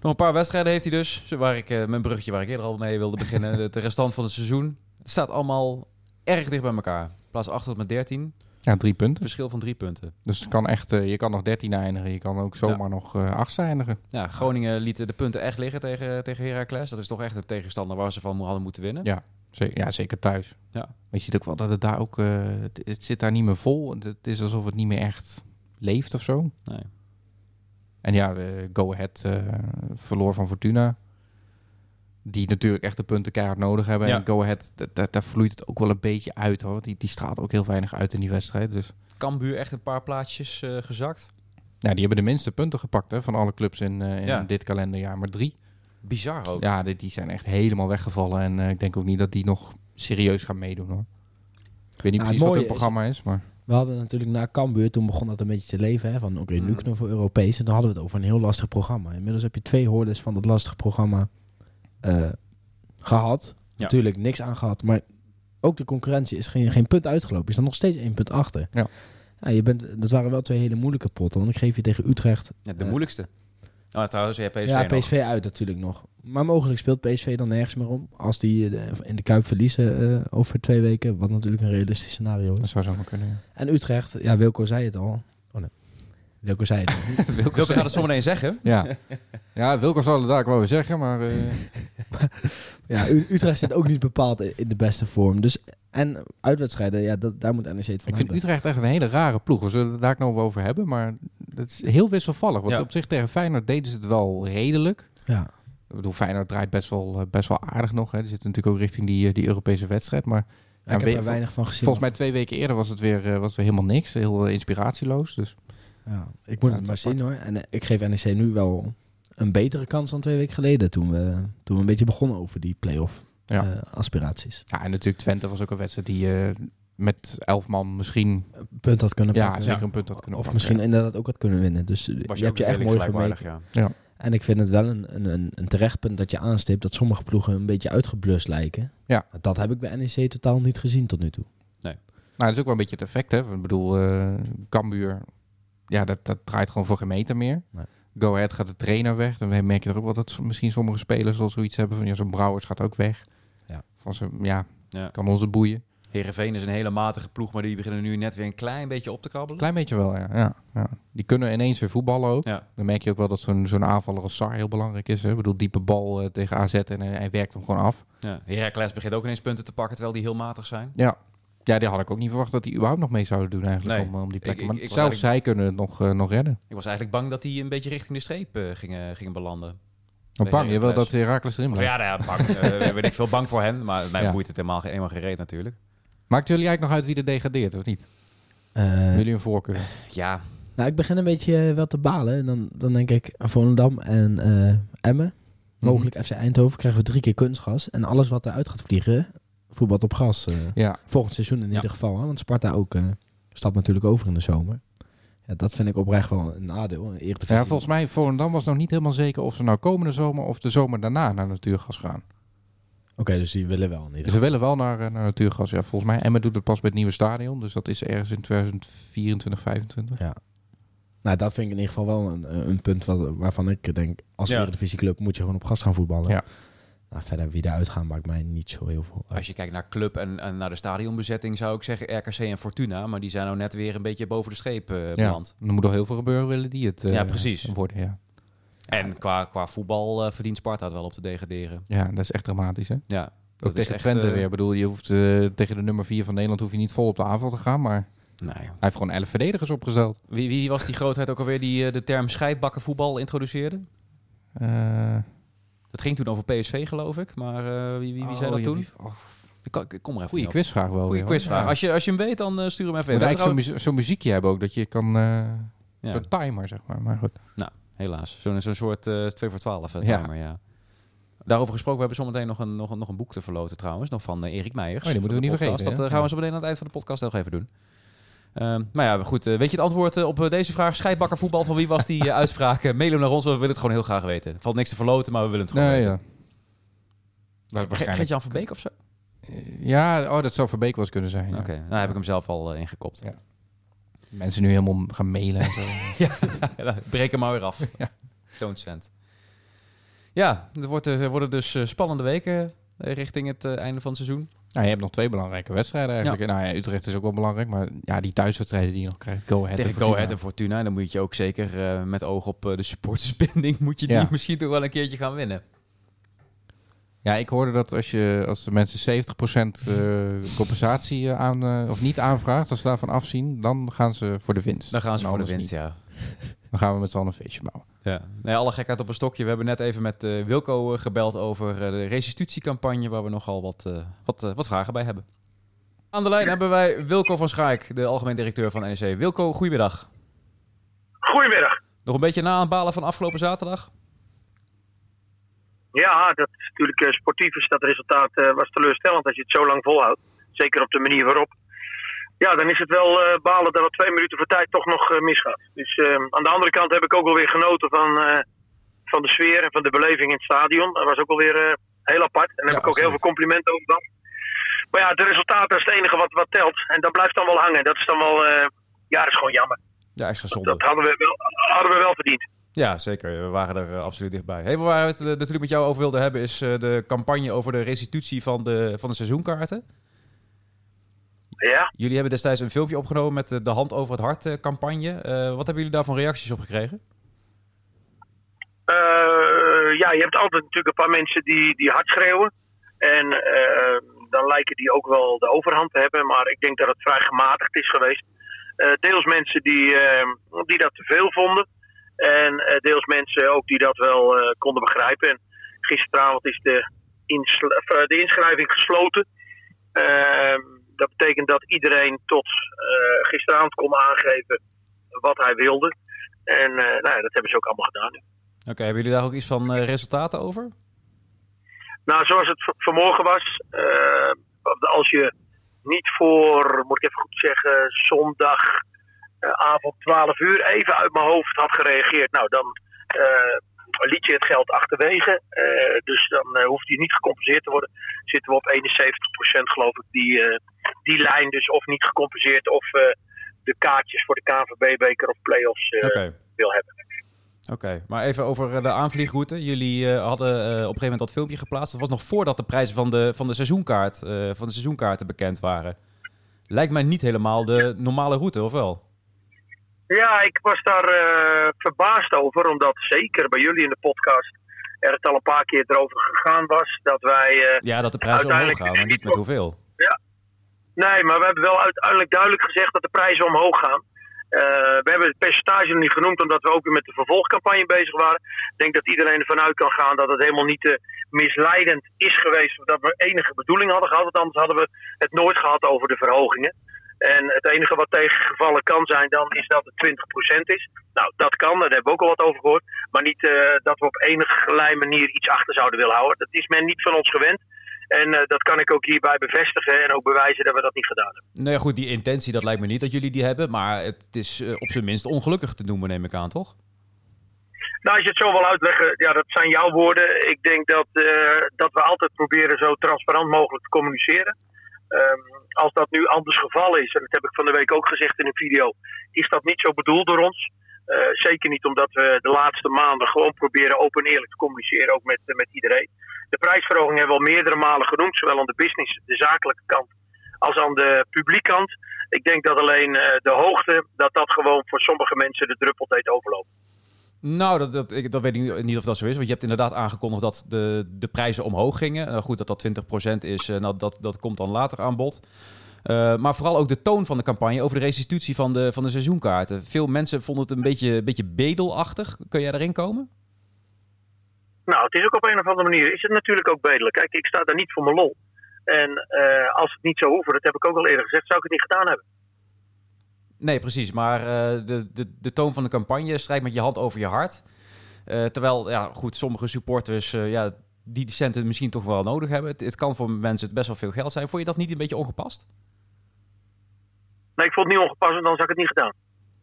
Nog een paar wedstrijden heeft hij dus. Waar ik, eh, mijn bruggetje waar ik eerder al mee wilde beginnen. de, restant van het seizoen. Het staat allemaal erg dicht bij elkaar. Plaats 8 tot met 13. Ja, drie punten. Verschil van drie punten. Dus het kan echt, eh, je kan nog 13 eindigen. Je kan ook zomaar nog eh acht eindigen. Ja, Groningen liet de punten echt liggen tegen, tegen Heracles. Dat is toch echt een tegenstander waar ze van hadden moeten winnen. Ja, zeker, ja, zeker thuis. Ja. Maar je ziet ook wel dat het daar ook, het, het zit daar niet meer vol. Het is alsof het niet meer echt leeft of zo. Nee. En ja, eh, Go Ahead eh, verloor van Fortuna. Die natuurlijk echt de punten keihard nodig hebben. Ja. En Go Ahead, da- da- daar vloeit het ook wel een beetje uit hoor. Die, die straalt ook heel weinig uit in die wedstrijd. Dus Cambuur echt een paar plaatsjes eh, gezakt. ja, die hebben de minste punten gepakt hè, van alle clubs in, eh, in Ja. dit kalenderjaar. Maar drie. Bizar ook. Ja, die, die zijn echt helemaal weggevallen. En eh, ik denk ook niet dat die nog serieus gaan meedoen hoor. Ik weet niet Ja, precies het wat is- programma is, maar... We hadden natuurlijk na Cambuur, toen begon dat een beetje te leven. Hè, van oké, nu Mhm. kunnen we voor Europees. En dan hadden we het over een heel lastig programma. Inmiddels heb je twee hordes van dat lastige programma eh, gehad. Ja. Natuurlijk niks aan gehad. Maar ook de concurrentie is geen, geen punt uitgelopen. Je staat nog steeds één punt achter. Ja. Ja, je bent, dat waren wel twee hele moeilijke potten. Want ik geef je tegen Utrecht. Ja, de Eh, moeilijkste. Oh, trouwens, je hebt PSV ja, nog. PSV uit natuurlijk nog. Maar mogelijk speelt PSV dan nergens meer om. Als die eh, in de Kuip verliezen eh, over twee weken. Wat natuurlijk een realistisch scenario Dat is. zou zomaar kunnen, ja. En Utrecht, ja, Wilco zei het al. Oh nee. Wilco zei het al. Wilco gaat het zometeen zeggen. Ja, ja Wilco zal het daar wel weer zeggen, maar... eh, Ja, Utrecht zit ook niet bepaald in de beste vorm. Dus, en uitwedstrijden, ja, dat, daar moet NEC het van ik vind. Utrecht echt een hele rare ploeg. We zullen het daar nog over hebben, maar het is heel wisselvallig. Want Ja. op zich tegen Feyenoord deden ze het wel redelijk. Ja. Ik bedoel, Feyenoord draait best wel, eh, best wel aardig nog. Hè. Die zitten natuurlijk ook richting die, eh, die Europese wedstrijd. Maar Ja, ik heb er weinig van gezien. volgens mij twee weken eerder was het weer, eh, was het weer helemaal niks. Heel inspiratieloos. Dus Ja, ik moet Ja, het maar zien hoor. En ik geef NEC nu wel een betere kans dan twee weken geleden. Toen we, toen we een beetje begonnen over die play-off Ja. eh, aspiraties. ja, en natuurlijk Twente was ook een wedstrijd die eh, met elf man misschien Een punt had kunnen ja, pakken. zeker een punt had kunnen Of pakken. misschien inderdaad ook had kunnen winnen. Dus eh, Was je hebt je echt mooi gemeten. gelijkwaardig, ja. En ik vind het wel een, een, een, een terecht punt dat je aanstipt dat sommige ploegen een beetje uitgeblust lijken. Ja. Dat heb ik bij NEC totaal niet gezien tot nu toe. Nou, dat is ook wel een beetje het effect, hè. Ik bedoel, eh Cambuur, ja, dat, dat draait gewoon voor geen meter meer. Nee. Go Ahead gaat de trainer weg. Dan merk je er ook wel dat misschien sommige spelers al zoiets hebben van, ja, zo'n Brouwers gaat ook weg. Ja. Van ze, ja, Ja. kan onze boeien. Heerenveen is een hele matige ploeg, maar die beginnen nu net weer een klein beetje op te krabbelen. Klein beetje wel, ja. ja, ja. Die kunnen ineens weer voetballen ook. Ja. Dan merk je ook wel dat zo'n zo'n aanvaller als Sar heel belangrijk is. Hè. Ik bedoel, diepe bal eh, tegen AZ en hij, hij werkt hem gewoon af. Ja. Heracles begint ook ineens punten te pakken, terwijl die heel matig zijn. Ja. Ja, die had ik ook niet verwacht dat die überhaupt nog mee zouden doen eigenlijk Nee. om, eh, om die plekken. Ik- ik- maar ik zelfs zij kunnen het nog, eh, nog redden. Ik was eigenlijk bang dat die een beetje richting de streep eh, gingen, gingen belanden. Bij bang, je wil dat Herakles erin blijft. ja, nou ja, bang. eh ben ik veel bang voor hen, maar mij Ja. boeit het helemaal, helemaal geen reet natuurlijk. Maakt jullie eigenlijk nog uit wie er degradeert, of niet? Eh, Hebben jullie een voorkeur? Ja, nou, ik begin een beetje eh, wel te balen. En dan, dan denk ik aan Volendam en eh Emmen. Mogelijk FC Eindhoven krijgen we drie keer kunstgas. En alles wat eruit gaat vliegen, voetbalt op gas. eh, Ja, volgend seizoen in Ja. ieder geval. Hè? Want Sparta ook eh, stapt natuurlijk over in de zomer. Ja, dat vind ik oprecht wel een nadeel. Een ja, volgens mij Volendam was nog niet helemaal zeker of ze nou komende zomer of de zomer daarna naar natuurgas gaan. Oké, dus die willen wel in ieder Dus ze willen wel naar, eh, naar natuurgas. Ja, volgens mij Emmen doet het pas bij het nieuwe stadion. Dus dat is ergens in 2024, 2025. Nou, dat vind ik in ieder geval wel een, een punt wat, waarvan ik denk... als Ja. Eredivisieclub moet je gewoon op gas gaan voetballen. Ja. Nou, verder wie eruit gaan maakt mij niet zo heel veel uit. als je kijkt naar club en, en naar de stadionbezetting zou ik zeggen RKC en Fortuna. Maar die zijn nou net weer een beetje boven de streep eh Ja, beland. er moet nog heel veel gebeuren willen die het eh, Ja, precies. worden. Ja. En qua, qua voetbal eh, verdient Sparta het wel op te degraderen. ja, dat is echt dramatisch hè. Ja, Ook tegen echt, Twente eh, weer. Ik bedoel, je hoeft eh, tegen de nummer 4 van Nederland hoef je niet vol op de aanval te gaan. Maar Nee. hij heeft gewoon 11 verdedigers opgesteld. Wie, wie was die grootheid ook alweer die de term scheidbakkenvoetbal introduceerde? Eh, Dat ging toen over PSV, geloof ik. Maar wie, wie, wie zei oh, dat ja, toen? wie- oh, Ik, kom er even Goeie quizvraag wel Goeie quizvraag. Ja. Als, je, als je hem weet, dan stuur hem even moet eigenlijk zo'n muzie- zo'n muziekje hebben ook, dat je kan... Ja. Timer, zeg maar. Maar goed. Helaas. Zo'n zo'n soort eh 2 voor 12 uh, Ja. timer, ja. Daarover gesproken, we hebben zometeen nog een, nog, een, nog een boek te verloten trouwens. Nog van eh, Erik Meijers. Oh, die moeten we van niet podcast. vergeten, Dat eh, gaan we zo meteen aan het eind van de podcast nog even doen. Ehm, maar ja, goed. eh, weet je het antwoord eh, op eh, deze vraag? Scheidbakker voetbal, van wie was die eh, uitspraak? Eh, Mail hem naar ons, we willen het gewoon heel graag weten. Valt niks te verloten, maar we willen het gewoon Nee, weten. ja. Waarschijnlijk. Van Beek of zo? Ja, oh, dat zou Verbeek wel eens kunnen zijn. ja. Oké, nou heb ik hem zelf al eh, ingekopt. Ja. Mensen nu helemaal gaan mailen en zo. Ja, breek hem maar weer af. Ja. Don't send. Ja, het wordt, eh, er worden dus eh, spannende weken eh, richting het einde van het seizoen. nou, je hebt nog twee belangrijke wedstrijden eigenlijk. Nou ja, Utrecht is ook wel belangrijk. Maar ja, die thuiswedstrijden die je nog krijgt. Go Ahead Tegen en Go. Ahead en Fortuna. Dan moet je ook zeker met oog op de supportersbinding... moet je die Ja. misschien toch wel een keertje gaan winnen. Ja, ik hoorde dat als, je, als de mensen 70% eh, compensatie eh, aan, eh, of niet aanvraagt, als ze daarvan afzien, dan gaan ze voor de winst. Dan gaan ze En voor de winst, niet. ja. Dan gaan we met z'n allen een feestje bouwen. Ja, nee, alle gekheid op een stokje. We hebben net even met eh, Wilco gebeld over eh, de restitutiecampagne, waar we nogal wat, eh, wat, wat vragen bij hebben. Aan de lijn hebben wij Wilco van Schaik, de algemeen directeur van NEC. Wilco, goedemiddag. Goedemiddag. Nog een beetje na aan balen van afgelopen zaterdag? Ja, dat is natuurlijk eh, sportief is dat resultaat eh, was teleurstellend als je het zo lang volhoudt. Zeker op de manier waarop. Ja, dan is het wel eh, balen dat het twee minuten voor tijd toch nog eh, misgaat. Dus eh, aan de andere kant heb ik ook wel weer genoten van, van de sfeer en van de beleving in het stadion. Dat was ook wel weer eh, heel apart. En daar Ja, heb ik ook heel veel complimenten over gehad. Maar ja, het resultaat dat is het enige wat, wat telt. En dat blijft dan wel hangen. Dat is dan wel, ja, dat is gewoon jammer. Ja, extra zonde. Dat hadden we wel, hadden we wel verdiend. Ja, zeker. We waren er eh, absoluut dichtbij. Hey, waar we het eh, natuurlijk met jou over wilden hebben, is eh, de campagne over de restitutie van de, van de seizoenkaarten. Ja. Jullie hebben destijds een filmpje opgenomen met de, de Hand over het Hart eh, campagne. Eh, wat hebben jullie daarvan reacties op gekregen? Eh, ja, je hebt altijd natuurlijk een paar mensen die, die hard schreeuwen. En eh, dan lijken die ook wel de overhand te hebben. Maar ik denk dat het vrij gematigd is geweest. Eh, deels mensen die, eh, die dat te veel vonden. En eh, deels mensen ook die dat wel eh, konden begrijpen. En gisteravond is de, eh, de inschrijving gesloten. Ehm, dat betekent dat iedereen tot gisteravond kon aangeven wat hij wilde. En nou ja, dat hebben ze ook allemaal gedaan. Oké, hebben jullie daar ook iets van resultaten over? Nou, zoals het vanmorgen was, als je niet voor, moet ik even goed zeggen, zondagavond 12 uur even uit mijn hoofd had gereageerd, nou dan eh, liet je het geld achterwege. Eh, dus dan eh, hoeft hij niet gecompenseerd te worden. Zitten we op 71% geloof ik, die, eh, die lijn dus of niet gecompenseerd of eh, de kaartjes voor de KNVB-beker of play-offs eh, wil hebben. Oké, maar even over eh, de aanvliegroute. Jullie eh, hadden eh, op een gegeven moment dat filmpje geplaatst. Dat was nog voordat de prijzen van de, van de, seizoenkaart, eh, van de seizoenkaarten bekend waren. Lijkt mij niet helemaal de normale route, of wel? Ja, ik was daar eh, verbaasd over, omdat zeker bij jullie in de podcast er het al een paar keer erover gegaan was dat wij. eh, Ja, dat de prijzen omhoog gaan, maar niet met hoeveel. nee, maar we hebben wel uiteindelijk duidelijk gezegd dat de prijzen omhoog gaan. Eh, we hebben het percentage nog niet genoemd, omdat we ook weer met de vervolgcampagne bezig waren. Ik denk dat iedereen ervan uit kan gaan dat het helemaal niet eh, misleidend is geweest. Of dat we enige bedoeling hadden gehad, want anders hadden we het nooit gehad over de verhogingen. En het enige wat tegengevallen kan zijn dan is dat het 20% is. Nou, dat kan, daar hebben we ook al wat over gehoord. Maar niet eh, dat we op enige manier iets achter zouden willen houden. Dat is men niet van ons gewend. En eh, dat kan ik ook hierbij bevestigen en ook bewijzen dat we dat niet gedaan hebben. Nou ja, goed, die intentie, dat lijkt me niet dat jullie die hebben. Maar het is eh, op zijn minst ongelukkig te noemen, neem ik aan, toch? Nou, als je het zo wil uitleggen, ja, dat zijn jouw woorden. Ik denk dat, dat we altijd proberen zo transparant mogelijk te communiceren. Ehm, als dat nu anders geval is, en dat heb ik van de week ook gezegd in een video, is dat niet zo bedoeld door ons. Eh, zeker niet omdat we de laatste maanden gewoon proberen open en eerlijk te communiceren, ook met, met iedereen. De prijsverhoging hebben we al meerdere malen genoemd, zowel aan de business, de zakelijke kant, als aan de publiekkant. Ik denk dat alleen eh, de hoogte, dat dat gewoon voor sommige mensen de druppel deed overlopen. Nou, dat, dat, ik, dat weet ik niet- of dat zo is. Want je hebt inderdaad aangekondigd dat de, de prijzen omhoog gingen. Eh, goed, dat dat 20% is, nou, dat, dat komt dan later aan bod. Eh, maar vooral ook de toon van de campagne over de restitutie van de, van de seizoenkaarten. Veel mensen vonden het een beetje, beetje bedelachtig. Kun jij daarin komen? Nou, het is ook op een of andere manier. Is het natuurlijk ook bedelijk. Kijk, ik sta daar niet voor mijn lol. En als het niet zou hoeven, dat heb ik ook al eerder gezegd, zou ik het niet gedaan hebben. Nee, precies. Maar eh, de, de, de toon van de campagne strijkt met je hand over je hart. Eh, terwijl, ja, goed, sommige supporters eh, ja, die centen misschien toch wel nodig hebben. Het, het kan voor mensen het best wel veel geld zijn. Vond je dat niet een beetje ongepast? Nee, ik vond het niet ongepast, dan zou ik het niet gedaan.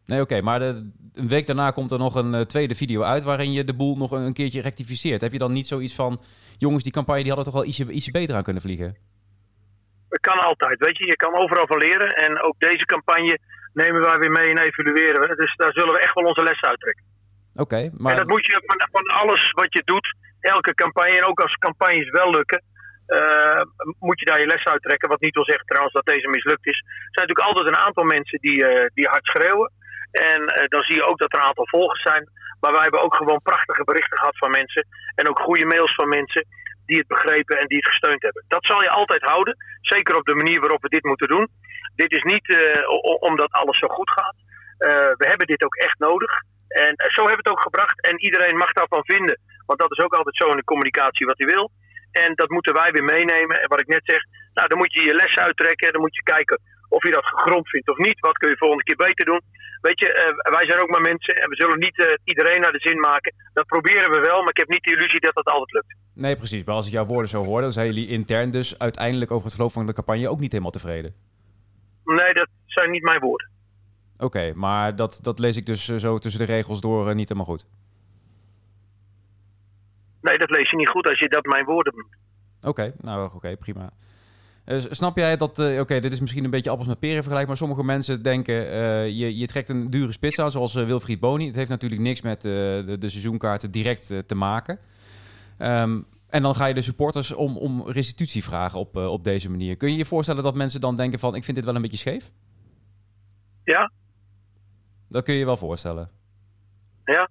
Nee, oké. maar de, een week daarna komt er nog een tweede video uit... waarin je de boel nog een, een keertje rectificeert. Heb je dan niet zoiets van... jongens, die campagne die hadden toch wel ietsje, ietsje beter aan kunnen vliegen? Het kan altijd, weet je. Je kan overal van leren. En ook deze campagne nemen wij weer mee en evalueren we. Dus daar zullen we echt wel onze lessen uittrekken. Oké, maar... En dat moet je van, van alles wat je doet, elke campagne, en ook als campagnes wel lukken, eh, moet je daar je les uit trekken. Wat niet wil zeggen trouwens dat deze mislukt is. Er zijn natuurlijk altijd een aantal mensen die, eh, die hard schreeuwen. En eh, dan zie je ook dat er een aantal volgers zijn. Maar wij hebben ook gewoon prachtige berichten gehad van mensen. En ook goede mails van mensen die het begrepen en die het gesteund hebben. Dat zal je altijd houden. Zeker op de manier waarop we dit moeten doen. Dit is niet eh, omdat alles zo goed gaat. Eh, we hebben dit ook echt nodig. En eh, zo hebben we het ook gebracht. En iedereen mag daarvan vinden. Want dat is ook altijd zo in de communicatie wat hij wil. En dat moeten wij weer meenemen. En wat ik net zeg, nou, dan moet je je les uittrekken. Dan moet je kijken of je dat gegrond vindt of niet. Wat kun je volgende keer beter doen? Weet je, wij zijn ook maar mensen en we zullen niet iedereen naar de zin maken. Dat proberen we wel, maar ik heb niet de illusie dat dat altijd lukt. Nee, precies. Maar als ik jouw woorden zo hoor, dan zijn jullie intern dus uiteindelijk over het verloop van de campagne ook niet helemaal tevreden. Nee, dat zijn niet mijn woorden. Oké, maar dat, dat lees ik dus eh, zo tussen de regels door niet helemaal goed. Nee, dat lees je niet goed als je dat mijn woorden noemt. Oké, nou oké, prima. Uh, snap jij dat, uh, oké, dit is misschien een beetje appels met peren vergelijk, maar sommige mensen denken, uh, je, je trekt een dure spits aan, zoals Wilfried Boni. Het heeft natuurlijk niks met de, de seizoenkaarten direct te maken. Um, en dan ga je de supporters om, om restitutie vragen op, op deze manier. Kun je je voorstellen dat mensen dan denken van, ik vind dit wel een beetje scheef? Ja. Dat kun je je wel voorstellen? Ja.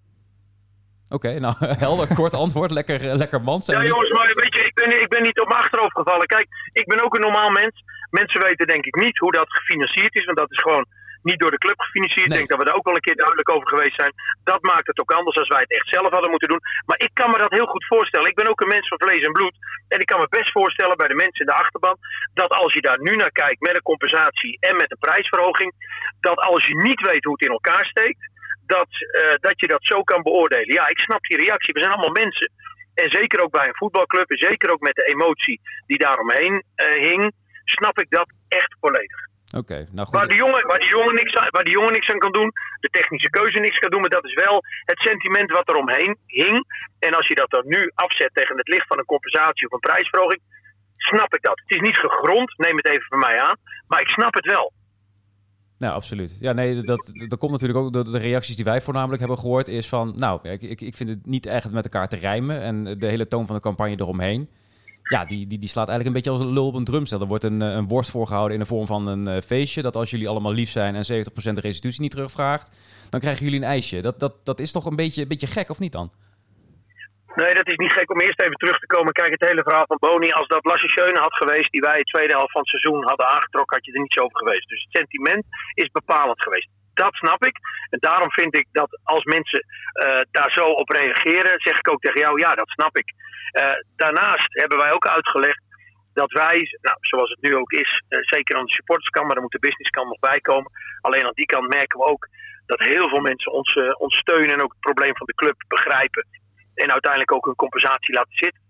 Oké, nou helder, kort antwoord. Lekker, lekker man. Ja, jongens, maar weet je, ik ben, ik ben niet op mijn achterhoofd gevallen. Kijk, ik ben ook een normaal mens. Mensen weten denk ik niet hoe dat gefinancierd is, want dat is gewoon niet door de club gefinancierd. Ik denk dat we daar ook wel een keer duidelijk over geweest zijn. Dat maakt het ook anders als wij het echt zelf hadden moeten doen. Maar ik kan me dat heel goed voorstellen. Ik ben ook een mens van vlees en bloed. En ik kan me best voorstellen bij de mensen in de achterban. dat als je daar nu naar kijkt met een compensatie en met een prijsverhoging. dat als je niet weet hoe het in elkaar steekt dat, uh, dat je dat zo kan beoordelen. Ja, ik snap die reactie. We zijn allemaal mensen. En zeker ook bij een voetbalclub, en zeker ook met de emotie die daaromheen uh, hing, snap ik dat echt volledig. Oké, nou goed. Waar, de jongen, waar, die jongen niks, aan, waar die jongen niks aan kan doen, de technische keuze niks kan doen, maar dat is wel het sentiment wat er omheen hing. En als je dat dan nu afzet tegen het licht van een compensatie of een prijsverhoging, snap ik dat. Het is niet gegrond, neem het even van mij aan, maar ik snap het wel. Nou, absoluut. Ja, nee, dat, dat komt natuurlijk ook door de reacties die wij voornamelijk hebben gehoord. Is van, nou, ik, ik, ik vind het niet echt met elkaar te rijmen. En de hele toon van de campagne eromheen. Ja, die, die, die slaat eigenlijk een beetje als een lul op een drumstel. Er wordt een, eh, een worst voorgehouden in de vorm van een uh, feestje. Dat als jullie allemaal lief zijn en 70% de restitutie niet terugvraagt, dan krijgen jullie een ijsje. Dat, dat, dat is toch een beetje, een beetje gek, of niet dan? Nee, dat is niet gek om eerst even terug te komen. Kijk, het hele verhaal van Boni. Als dat Lasse Schöne had geweest, die wij het tweede helft van het seizoen hadden aangetrokken, had je er niets over geweest. Dus het sentiment is bepalend geweest. Dat snap ik. En daarom vind ik dat als mensen uh, daar zo op reageren, zeg ik ook tegen jou, ja, dat snap ik. Uh, daarnaast hebben wij ook uitgelegd dat wij, nou, zoals het nu ook is, uh, zeker aan de supporterskant, maar daar moet de businesskant nog bij komen. Alleen aan die kant merken we ook dat heel veel mensen ons, ons steunen en ook het probleem van de club begrijpen en uiteindelijk ook een compensatie laten zitten.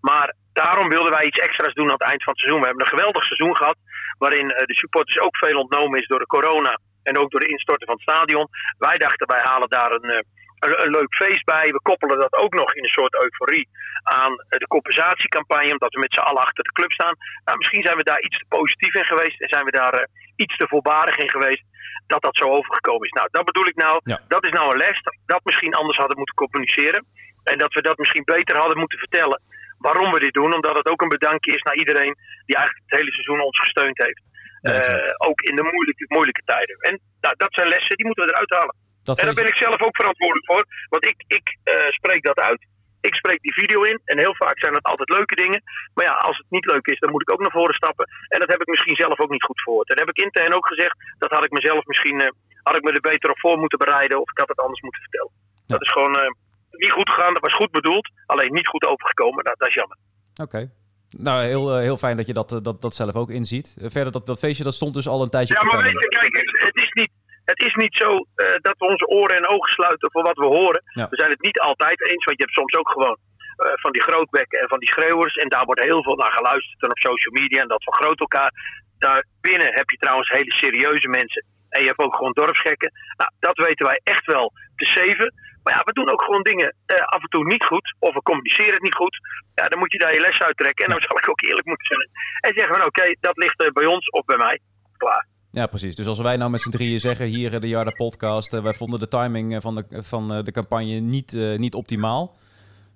Maar daarom wilden wij iets extra's doen aan het eind van het seizoen. We hebben een geweldig seizoen gehad. Waarin eh, de supporters ook veel ontnomen is door de corona. En ook door de instorten van het stadion. Wij dachten wij halen daar een, eh, een, een, leuk feest bij. We koppelen dat ook nog in een soort euforie aan eh, de compensatiecampagne. Omdat we met z'n allen achter de club staan. Nou, misschien zijn we daar iets te positief in geweest. En zijn we daar uh, iets te voorbarig in geweest. Dat dat zo overgekomen is. Nou, dat bedoel ik nou. Ja. Dat is nou een les. Dat, dat misschien anders hadden moeten communiceren. En dat we dat misschien beter hadden moeten vertellen. Waarom we dit doen. Omdat het ook een bedankje is naar iedereen die eigenlijk het hele seizoen ons gesteund heeft. Ja, uh, ook in de moeilijke, moeilijke tijden. En nou, dat zijn lessen, die moeten we eruit halen. Dat en daar ben ik zelf ook verantwoordelijk voor. Want ik, ik uh, spreek dat uit. Ik spreek die video in. En heel vaak zijn dat altijd leuke dingen. Maar ja, als het niet leuk is, dan moet ik ook naar voren stappen. En dat heb ik misschien zelf ook niet goed gehoord. En dat heb ik intern ook gezegd. Dat had ik mezelf misschien... Uh, had ik me er beter op voor moeten bereiden. Of ik had het anders moeten vertellen. Ja. Dat is gewoon niet goed gegaan. Dat was goed bedoeld. Alleen niet goed overgekomen. Nou, dat is jammer. Oké. Okay. Nou, heel, heel fijn dat je dat, dat, dat zelf ook inziet. Verder, dat, dat feestje dat stond dus al een tijdje Ja, maar weet je, kijk, het is niet, het is niet zo uh, dat we onze oren en ogen sluiten voor wat we horen. Ja. We zijn het niet altijd eens, want je hebt soms ook gewoon uh, van die grootbekken en van die schreeuwers. En daar wordt heel veel naar geluisterd en op social media en dat vergroot elkaar. Daarbinnen heb je trouwens hele serieuze mensen. En je hebt ook gewoon dorpsgekken. Nou, dat weten wij echt wel te zeven. Maar ja, we doen ook gewoon dingen uh, af en toe niet goed. Of we communiceren het niet goed. Ja, dan moet je daar je les uit trekken. En dan zal ik ook eerlijk moeten zijn. En zeggen van oké, dat ligt bij ons of bij mij. Klaar. Ja, precies. Dus als wij nou met z'n drieën zeggen, hier de Jarda podcast, uh, wij vonden de timing van de, van de campagne niet, niet optimaal.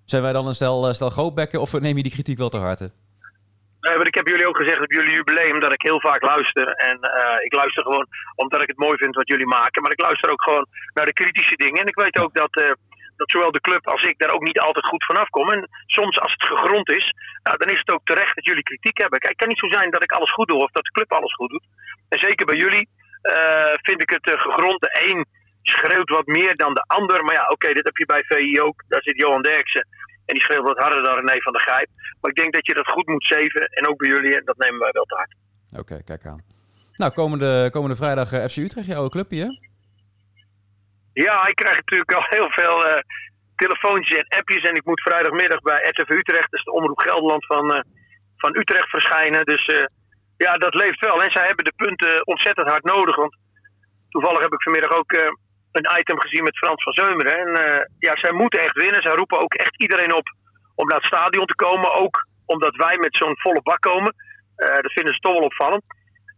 Zijn wij dan een stel, stel grootbekken of neem je die kritiek wel te harte? Nee, maar ik heb jullie ook gezegd op jullie jubileum dat ik heel vaak luister. En uh, ik luister gewoon omdat ik het mooi vind wat jullie maken. Maar ik luister ook gewoon naar de kritische dingen. En ik weet ook dat, uh, dat zowel de club als ik daar ook niet altijd goed vanaf kom. En soms als het gegrond is, nou, dan is het ook terecht dat jullie kritiek hebben. Kijk, het kan niet zo zijn dat ik alles goed doe of dat de club alles goed doet. En zeker bij jullie uh, vind ik het gegrond. De een schreeuwt wat meer dan de ander. Maar ja, oké, dit heb je bij VI ook. Daar zit Johan Derksen. En die schreeuwt wat harder dan René van der Grijp. Maar ik denk dat je dat goed moet zeven. En ook bij jullie. Dat nemen wij wel te hard. Oké, kijk aan. Nou, komende, komende vrijdag eh, FC Utrecht, je oude clubje, hè? Ja, ik krijg natuurlijk al heel veel eh, telefoontjes en appjes. En ik moet vrijdagmiddag bij RTV Utrecht, dus de Omroep Gelderland van, eh, van Utrecht, verschijnen. Dus ja, dat leeft wel. En zij hebben de punten ontzettend hard nodig. Want toevallig heb ik vanmiddag ook een item gezien met Frans van Zeumeren. En eh, ja, zij moeten echt winnen. Zij roepen ook echt iedereen op om naar het stadion te komen. Ook omdat wij met zo'n volle bak komen. Eh, dat vinden ze toch wel opvallend.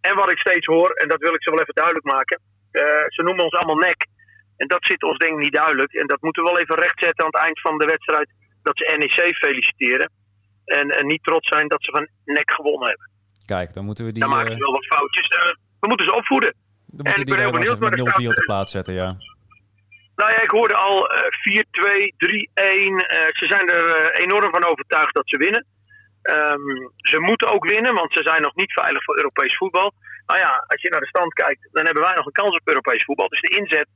En wat ik steeds hoor, en dat wil ik ze wel even duidelijk maken. eh, ze noemen ons allemaal nek. En dat zit ons denk ik niet duidelijk. En dat moeten we wel even rechtzetten aan het eind van de wedstrijd. Dat ze NEC feliciteren. En, en niet trots zijn dat ze van nek gewonnen hebben. Kijk, dan moeten we die, Dan maken ze wel wat foutjes. We moeten ze opvoeden. Dan en moeten ik die ben heel benieuwd, met maar er 0-4 op de plaats zetten, ja. Nou ja, ik hoorde al eh 4-2, 3-1. Eh, ze zijn er eh, enorm van overtuigd dat ze winnen. Ehm, ze moeten ook winnen, want ze zijn nog niet veilig voor Europees voetbal. Nou ja, als je naar de stand kijkt, dan hebben wij nog een kans op Europees voetbal. Dus de inzet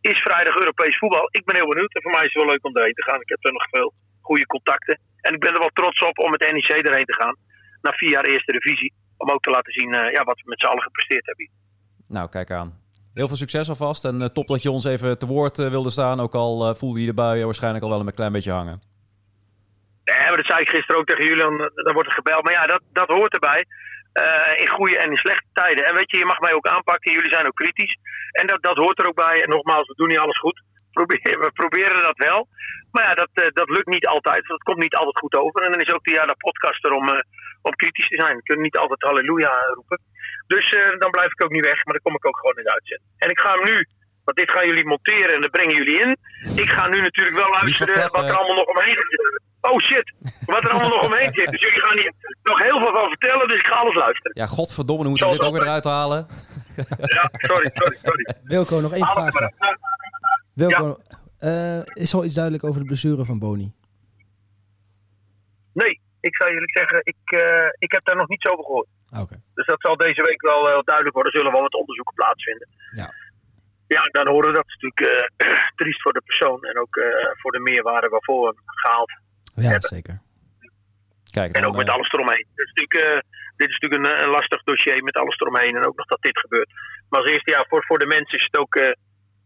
is vrijdag Europees voetbal. Ik ben heel benieuwd en voor mij is het wel leuk om erheen te gaan. Ik heb er nog veel goede contacten. En ik ben er wel trots op om met NEC erheen te gaan. Na vier jaar eerste divisie. Om ook te laten zien eh, ja, wat we met z'n allen gepresteerd hebben. Nou, kijk aan. Heel veel succes alvast. En eh, top dat je ons even te woord eh, wilde staan. Ook al eh, voelde je de buien waarschijnlijk al wel een klein beetje hangen. Nee, maar dat zei ik gisteren ook tegen jullie. Dan, dan wordt er gebeld. Maar ja, dat, dat hoort erbij. Eh, in goede en in slechte tijden. En weet je, je mag mij ook aanpakken. Jullie zijn ook kritisch. En dat, dat hoort er ook bij. En nogmaals, we doen niet alles goed. Probeer, we proberen dat wel. Maar ja, dat, eh, dat lukt niet altijd. Dat komt niet altijd goed over. En dan is ook de Jada podcast er om, eh, om kritisch te zijn. We kunnen niet altijd halleluja roepen. Dus eh, dan blijf ik ook niet weg. Maar dan kom ik ook gewoon in de uitzending. En ik ga hem nu, want dit gaan jullie monteren en dat brengen jullie in. Ik ga nu natuurlijk wel luisteren wat er allemaal nog omheen zit. Oh shit, wat er allemaal nog omheen zit. Dus jullie gaan hier nog heel veel van vertellen. Dus ik ga alles luisteren. Ja, godverdomme, dan moeten we dit ook weer eruit halen. Ja, sorry, sorry, sorry. Wilco, nog één vraag. Wilco, eh, is er al iets duidelijk over de blessure van Boni? Nee, ik zou jullie zeggen, ik, eh, ik heb daar nog niets over gehoord. Oké. Dus dat zal deze week wel eh, duidelijk worden. Er zullen wel wat onderzoeken plaatsvinden. Ja. Ja, dan horen we dat natuurlijk eh, triest voor de persoon. En ook eh, voor de meerwaarde waarvoor we hem gehaald. Ja, Hebben. zeker. Kijk, En ook met alles eromheen. Dit is natuurlijk, eh, dit is natuurlijk een, een lastig dossier met alles eromheen. En ook nog dat dit gebeurt. Maar als eerste, ja, voor, voor de mensen is het ook eh,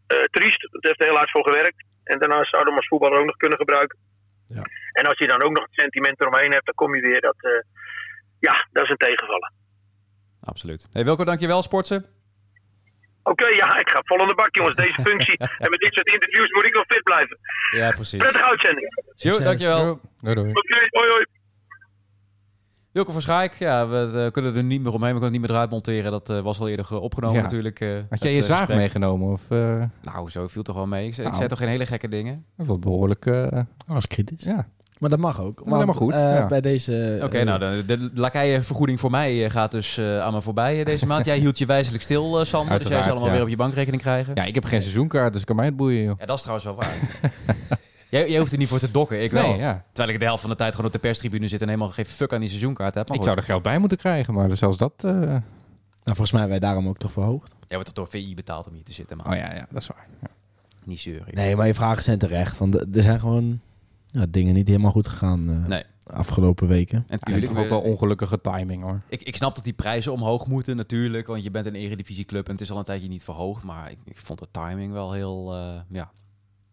eh, triest. Het heeft er heel hard voor gewerkt. En daarnaast zou je hem als voetballer ook nog kunnen gebruiken. Ja. En als je dan ook nog het sentiment eromheen hebt, dan kom je weer dat... eh, ja, dat is een tegenvaller. Absoluut. Hey Wilco, dankjewel, Sportsen. Oké, ja, ik ga vol aan de bak, jongens. Deze functie. en met dit soort interviews moet ik wel fit blijven. Ja, precies. Prettige uitzending. Jo, Succes. dankjewel. Doei, doei. Oké, hoi, hoi. Wilco van Schaik, ja, we eh, kunnen er niet meer omheen, we kunnen het niet meer eruit monteren. Dat eh, was al eerder opgenomen Ja. natuurlijk. eh, Had jij je eh, zaag gesprek. meegenomen? Of, eh, Nou, zo viel toch wel mee. Ik, zei- ik Nou. zei toch geen hele gekke dingen? dat was behoorlijk... eh, was kritisch. ja. Maar dat mag ook. is helemaal goed, eh, ja. Bij deze... Oké, nou, de, de voor mij gaat dus eh, aan me voorbij deze maand. Jij hield je wijzelijk stil, Sander. Dus jij zal allemaal ja. weer op je bankrekening krijgen. Ja. ja, ik heb geen seizoenkaart, dus kan mij het boeien, joh. dat is trouwens wel waar. jij, jij hoeft er niet voor te dokken, ik wel. Nee, ja. Terwijl ik de helft van de tijd gewoon op de perstribune zit en helemaal geen fuck aan die seizoenkaart heb. Maar Ik goed. zou er geld bij moeten krijgen, maar zelfs dat... eh, Nou, volgens mij hebben wij daarom ook toch verhoogd. Jij wordt toch door VI betaald om hier te zitten, maar Oh ja, ja, dat is waar. Ja. niet zeuren. Nee, maar je vragen zijn terecht. Want er zijn gewoon ja, dingen niet helemaal goed gegaan eh, Nee. de afgelopen weken. En natuurlijk, toch ook wel ongelukkige timing, hoor. ik, ik snap dat die prijzen omhoog moeten natuurlijk, want je bent een eredivisieclub en het is al een tijdje niet verhoogd. Maar ik, ik vond de timing wel heel, eh, ja,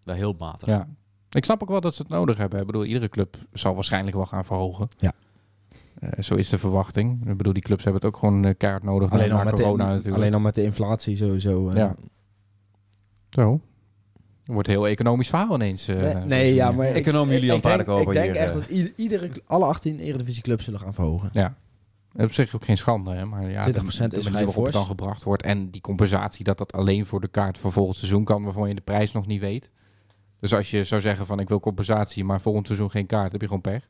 wel heel matig. Ja. Ik snap ook wel dat ze het nodig hebben. Ik bedoel, iedere club zal waarschijnlijk wel gaan verhogen. Ja. Eh, zo is de verwachting. Ik bedoel, die clubs hebben het ook gewoon eh, kaart nodig Alleen na, al, na met corona de, natuurlijk. alleen al met de inflatie sowieso. eh. Ja. Zo. Het wordt heel economisch verhaal ineens. eh, nee, nee, ja, maar... Econoom ik- Julian ik denk- Paardenkoper Ik denk hier, echt dat ieder- iedere, alle 18 eredivisieclubs zullen gaan verhogen. Ja. Op zich ook geen schande, hè? maar ja, 20% de, de is manier vrij waarop het dan gebracht wordt en die compensatie dat dat alleen voor de kaart van volgend seizoen kan, waarvan je de prijs nog niet weet. Dus als je zou zeggen van ik wil compensatie, maar volgend seizoen geen kaart, heb je gewoon pech.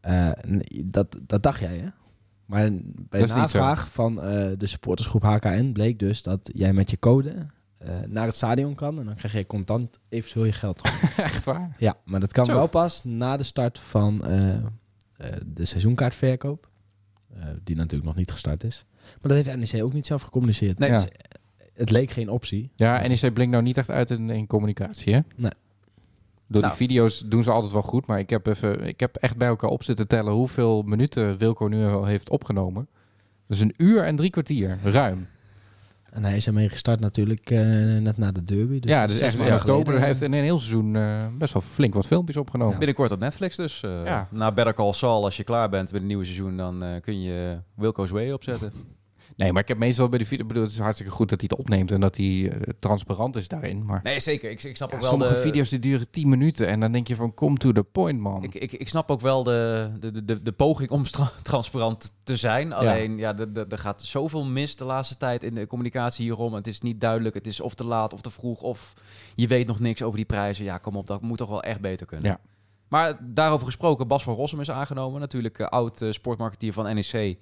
Eh, nee, dat, dat dacht jij, hè? Maar bij de navraag van eh, de supportersgroep HKN bleek dus dat jij met je code eh, naar het stadion kan. En dan krijg je contant eventueel je geld terug. Echt waar? ja, maar dat kan Zo. wel pas na de start van eh, eh, de seizoenkaartverkoop. eh, die natuurlijk nog niet gestart is. Maar dat heeft NEC ook niet zelf gecommuniceerd. Nee, Dus, Ja. eh, het leek geen optie. Ja, NEC blinkt nou niet echt uit in, in communicatie, hè? Nee. Door Nou. die video's doen ze altijd wel goed, maar ik heb, even, ik heb echt bij elkaar op zitten tellen hoeveel minuten Wilco nu al heeft opgenomen. Dus een uur en drie kwartier, ruim. En hij is ermee gestart natuurlijk eh, net na de derby. Dus ja, dus echt in oktober geleden. hij heeft in een heel seizoen eh, best wel flink wat filmpjes opgenomen. Binnenkort op Netflix dus. eh, Ja. Na Better Call Saul, als je klaar bent met het nieuwe seizoen, dan eh, kun je Wilco's Way opzetten. Nee, maar ik heb meestal bij de video, ik bedoel, het is hartstikke goed dat hij het opneemt en dat hij eh, transparant is daarin. Maar Nee, zeker. Ik, ik snap ja, ook wel sommige de, video's die duren 10 minuten en dan denk je van come to the point, man. Ik, ik, ik snap ook wel de, de, de, de poging om transparant te zijn. Alleen, ja, de- er gaat zoveel mis de laatste tijd in de communicatie hierom. Het is niet duidelijk. Het is of te laat of te vroeg. Of je weet nog niks over die prijzen. Ja, kom op, dat moet toch wel echt beter kunnen. Ja. Maar daarover gesproken, Bas van Rossum is aangenomen. Natuurlijk eh, oud eh, sportmarketeer van NEC.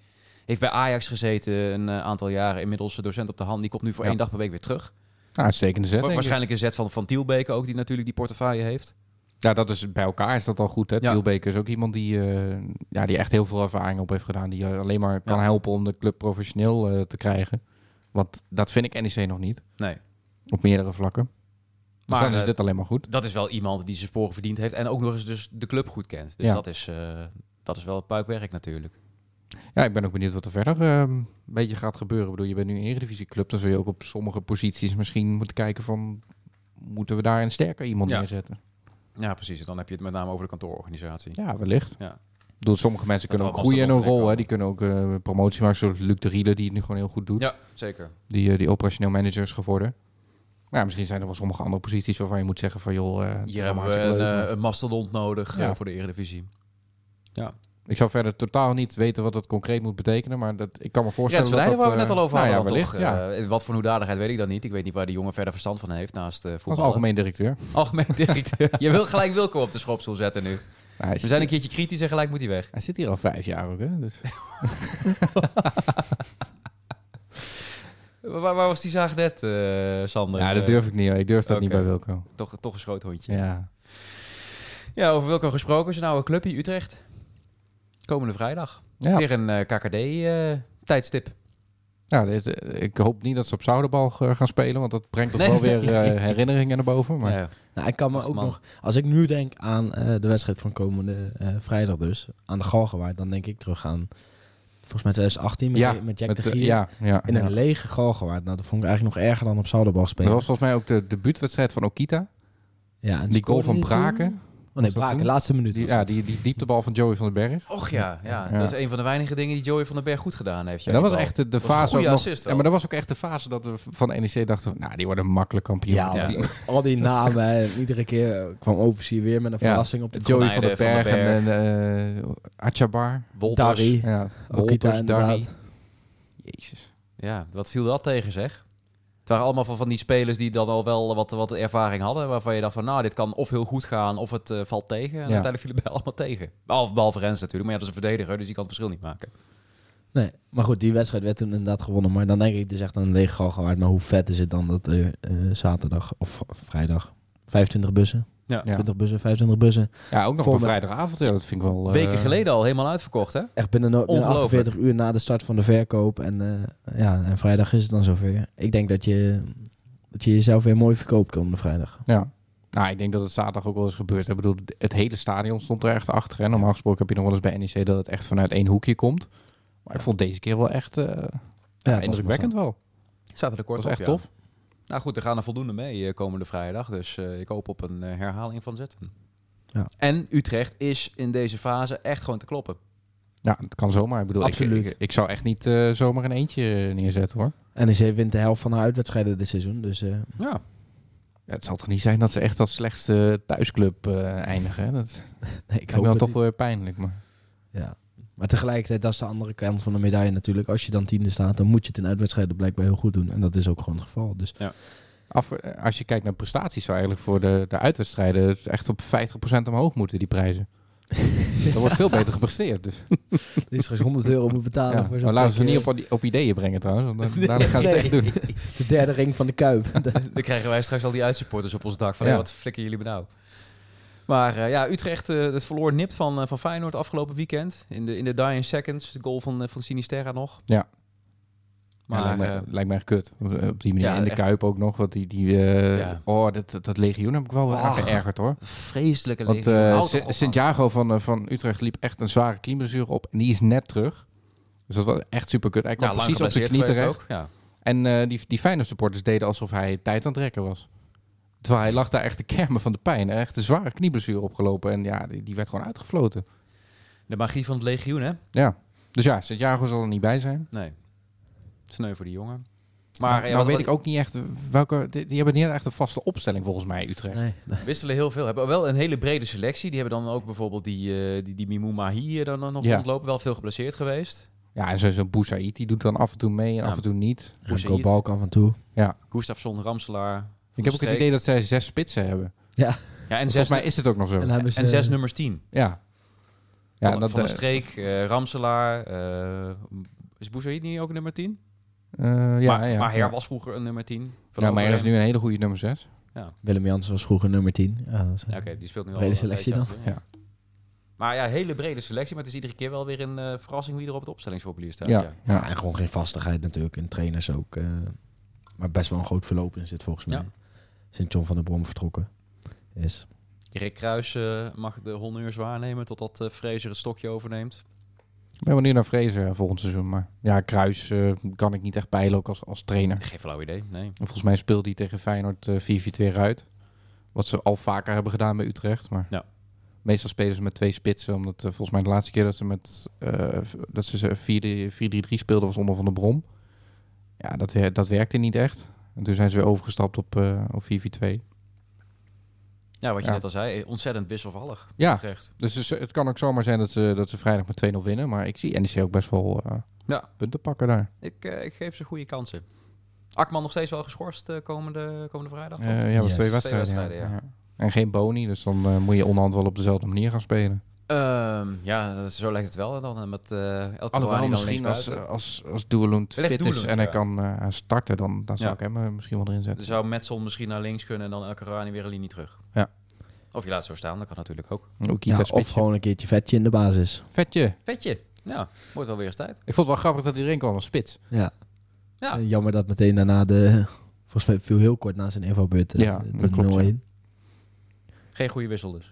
Heeft bij Ajax gezeten een eh, aantal jaren. Inmiddels docent op de hand. Die komt nu voor Ja. één dag per week weer terug. Nou, uitstekende zet. Waarschijnlijk een zet van, van Tielbeke ook, die natuurlijk die portefeuille heeft. Ja, dat is bij elkaar is dat al goed. Hè? Ja. Tiel Beker is ook iemand die, eh, ja, die echt heel veel ervaring op heeft gedaan. Die je alleen maar kan Ja. helpen om de club professioneel eh, te krijgen. Want dat vind ik NEC nog niet. Nee. Op meerdere vlakken. Dus Maar, dan is eh, dit alleen maar goed. dat is wel iemand die zijn sporen verdiend heeft en ook nog eens dus de club goed kent. Dus Ja. dat, is, eh, dat is wel het puikwerk natuurlijk. Ja, ik ben ook benieuwd wat er verder eh, een beetje gaat gebeuren. Ik bedoel, je bent nu een eredivisieclub. Dan zul je ook op sommige posities misschien moeten kijken van... Moeten we daar een sterker iemand Ja. neerzetten? Ja, precies. En dan heb je het met name over de kantoororganisatie. Ja, wellicht. Ja. Ik bedoel, sommige mensen Dat kunnen ook groeien in een rol. Hè? Die kunnen ook eh, promotie maken. Zoals Luc de Riele, die het nu gewoon heel goed doet. Ja, zeker. Die, eh, die operationeel manager is geworden. Maar ja, misschien zijn er wel sommige andere posities waarvan je moet zeggen van joh... is Hier hebben we een, een mastodont nodig Ja. voor de Eredivisie. maar Ik zou verder totaal niet weten wat dat concreet moet betekenen. Maar dat, ik kan me voorstellen van dat dat... waar we net eh, al over nou hadden. ja, wellicht, toch, ja. eh, wat voor hoedanigheid weet ik dan niet. Ik weet niet waar die jongen verder verstand van heeft naast uh, voetbal. Als algemeen directeur. Algemeen directeur. Je wil gelijk Wilco op de schopstoel zetten nu. Nou, We zijn een keertje kritisch en gelijk moet hij weg. hij zit hier al vijf jaar ook, hè? Dus. Waar, waar was die zaag net, eh, Sander? Ja, dat Eh, durf ik niet. Ik durf dat niet bij Wilco. Toch, toch een schoothondje. Ja. Ja. over Wilco gesproken. Is nou een clubje Utrecht? Komende vrijdag. Ja. Weer een KKD-tijdstip. Ja, dit, eh, ik hoop niet dat ze op Zouderbal eh, gaan spelen, want dat brengt toch Nee. wel weer eh, herinneringen naar boven. Maar Ja. Nou, ik kan me Ach, ook man. nog... Als ik nu denk aan eh, de wedstrijd van komende eh, vrijdag dus, aan de Galgenwaard, dan denk ik terug aan, volgens mij 2018 met, Ja, met Jack met, de eh, Gier. ja, ja, In ja. een lege Galgenwaard. Nou, dat vond ik eigenlijk nog erger dan op Zouderbal spelen. Dat was volgens mij ook de debuutwedstrijd van Okita. ja, en Die goal van? Braken. Oh nee, laatste minuut. Die, ja, die, die dieptebal van Joey van den Berg. Och ja, ja, Ja. dat is een van de weinige dingen die Joey van den Berg goed gedaan heeft. En ja, dat was echt de, de was een fase ook nog-. Ja, maar dat was ook echt de fase dat we van NEC dachten, van, nou, die worden makkelijk kampioen. Ja, Ja. want die- al die namen. en iedere keer eh, kwam Overseer weer met een Ja. verrassing op de Joey Van van den Van Berg en uh, Achabar. Wolters. Darry. Ja, Okita Wolters, Darry. inderdaad. Jezus. Ja, wat viel dat tegen zeg? Het waren allemaal van, van die spelers die dan al wel wat, wat ervaring hadden. Waarvan je dacht van, nou, dit kan of heel goed gaan of het eh, valt tegen. En uiteindelijk viel het bij allemaal tegen. Behalve, behalve Rens natuurlijk, maar ja, dat is een verdediger, dus die kan het verschil niet maken. Nee, maar goed, die wedstrijd werd toen inderdaad gewonnen. Maar dan denk ik dus echt aan een lege Galgenwaard. Maar hoe vet is het dan dat er eh, zaterdag of vrijdag 25 bussen, Ja. Ja. 20 bussen, 25 bussen. Ja, ook nog op een vrijdagavond. Ja, dat vind ik wel... eh, Weken geleden al helemaal uitverkocht, hè? Echt binnen, no- binnen Ongelooflijk. 48 uur na de start van de verkoop. En, eh, ja, en vrijdag is het dan zover. Ik denk dat je, dat je jezelf weer mooi verkoopt komende vrijdag. Ja. Nou, ik denk dat het zaterdag ook wel eens gebeurt. Ik bedoel, het hele stadion stond er echt achter. En normaal gesproken heb je nog wel eens bij NEC dat het echt vanuit één hoekje komt. Maar ik vond deze keer wel echt eh, ja, indrukwekkend wel. Zaten er Dat kort was op, echt ja. tof. Nou goed, er gaan er voldoende mee eh, komende vrijdag. Dus eh, ik hoop op een eh, herhaling van zetten. Ja. En Utrecht is in deze fase echt gewoon te kloppen. Ja, het kan zomaar. Ik bedoel, ik, Absoluut. ik, ik zou echt niet eh, zomaar een eentje neerzetten hoor. NEC wint de helft van haar uitwedstrijden dit seizoen. Dus eh, Ja. Ja, het zal toch niet zijn dat ze echt als slechtste thuisclub eh, eindigen. Hè? Dat nee, ik me hoop dan toch niet. wel weer pijnlijk. Maar... Ja. Maar tegelijkertijd, dat is de andere kant van de medaille natuurlijk. Als je dan tiende staat, dan moet je het in uitwedstrijden blijkbaar heel goed doen. En dat is ook gewoon het geval. Dus Af, eh, als je kijkt naar prestaties, zou eigenlijk voor de, de uitwedstrijden echt op 50% omhoog moeten, die prijzen. Er wordt veel beter gepresteerd. Dus. er is straks 100 euro moet betalen Ja. voor zo'n Maar laten we ze niet op, op ideeën brengen trouwens. Want dan, gaan ze het echt doen. De derde ring van de Kuip. Dan krijgen wij straks al die uitsupporters op ons dak. Van, Ja. wat flikken jullie me nou? Maar eh, ja, Utrecht, eh het verloor nipt van, eh, van Feyenoord afgelopen weekend. In de, in de dying seconds. De goal van, van Sinisterra nog. Ja. Maar lijkt, echt kut. Op, die manier ja, in de echt. Kuip ook nog. Want die, die Ja. oh, dat, dat, dat legioen heb ik wel Och. geërgerd hoor. vreselijke Want legioen. man. Santiago van, van Utrecht liep echt een zware knieblessure op. En die is net terug. Dus dat was echt super kut. Hij kwam lang precies op zijn knie terecht. ook. Ja. En die, die Feyenoord supporters deden alsof hij tijd aan het rekken was. Terwijl hij lag daar echt te kermen van de pijn. Echt een zware knieblessure opgelopen. En ja, die, die werd gewoon uitgefloten. De magie van het legioen, hè? Ja. Dus ja, Santiago zal er niet bij zijn. Nee. Sneu voor die jongen. Maar nou, ja, wat- weet ik ook niet echt welke. Die, die hebben niet echt een vaste opstelling volgens mij, Utrecht. Nee, nee. wisselen heel veel. Hebben wel een hele brede selectie. Die hebben dan ook bijvoorbeeld die, eh die, die Mimou Mahi dan nog Ja. rondlopen. Wel veel geblesseerd geweest. Ja, en zo- zo'n Boussaïd, die doet dan af en toe mee en Ja. af en toe niet. Boussaïd. Remco Balk af en toe. Gustafsson, Ramselaar. Ik heb ook het idee dat zij zes spitsen hebben. Ja, en Volgens zes, mij is het ook nog zo. En hebben ze, en zes nummers tien. Ja. Ja, van, dat, van de eh, streek, eh, Ramselaar. eh, is Boussaïd niet ook nummer 10? eh, ja, maar, ja, maar Her ja. was vroeger een nummer 10. Van Ja, maar hij is nu een hele goede nummer 6. Willem Jans was vroeger nummer 10. Ja, Ja, Oké, die speelt nu al Brede een selectie dan? ja. Maar ja, hele brede selectie. Maar het is iedere keer wel weer een eh, verrassing wie er op het opstellingsformulier staat. Ja. Ja. Ja. Ja, en gewoon geen vastigheid natuurlijk. En trainers ook. eh, maar best wel een groot verloop in zit volgens mij. Ja. Sinds John van der Brom vertrokken is. Rick Kruis eh, mag de honneurs waarnemen totdat eh Fraser het stokje overneemt. Ik ben benieuwd naar Vrezen volgend seizoen. Maar ja, Kruis eh, kan ik niet echt peilen ook als, als trainer. Geen flauw idee, nee. En volgens mij speelt hij tegen Feyenoord eh 4-4-2 uit. Wat ze al vaker hebben gedaan bij Utrecht. Maar Ja. meestal spelen ze met twee spitsen. Omdat volgens mij de laatste keer dat ze met eh, dat ze ze 4-3 speelden was onder Van de Brom. Ja, dat, wer dat werkte niet echt. En toen zijn ze weer overgestapt op, eh op 4-4-2. Ja, wat je Ja. net al zei, ontzettend wisselvallig. Ja. Utrecht. Dus het- kan ook zomaar zijn dat ze, dat ze vrijdag met 2-0 winnen. Maar ik zie NEC ook best wel eh, Ja. punten pakken daar. Ik, eh, ik geef ze goede kansen. Akman nog steeds wel geschorst komende, komende vrijdag? toch? Ja, was Yes. twee Twee wedstrijden. ja. En geen boni, dus dan moet je onderhand wel op dezelfde manier gaan spelen. Ehm, ja, zo lijkt het wel. Dan eh, met eh El Alhoewel, dan misschien als, als, als fit is en hij ja. kan eh, starten, dan, dan zou Ja. ik hem eh, misschien wel erin Er zetten. zou Metson misschien naar links kunnen en dan El Karani weer een linie terug. Ja. Of je laat het zo staan, dat kan natuurlijk ook. Ook Ja, of gewoon een keertje vetje in de basis. Vetje. Vetje. Ja, wordt wel weer eens tijd. Ik vond het wel grappig dat hij erin kwam als spits. Ja. Ja. Jammer dat meteen daarna de... Volgens mij viel heel kort na zijn invalbeurt Ja, de klopt, 0-1. Geen goede wissel dus.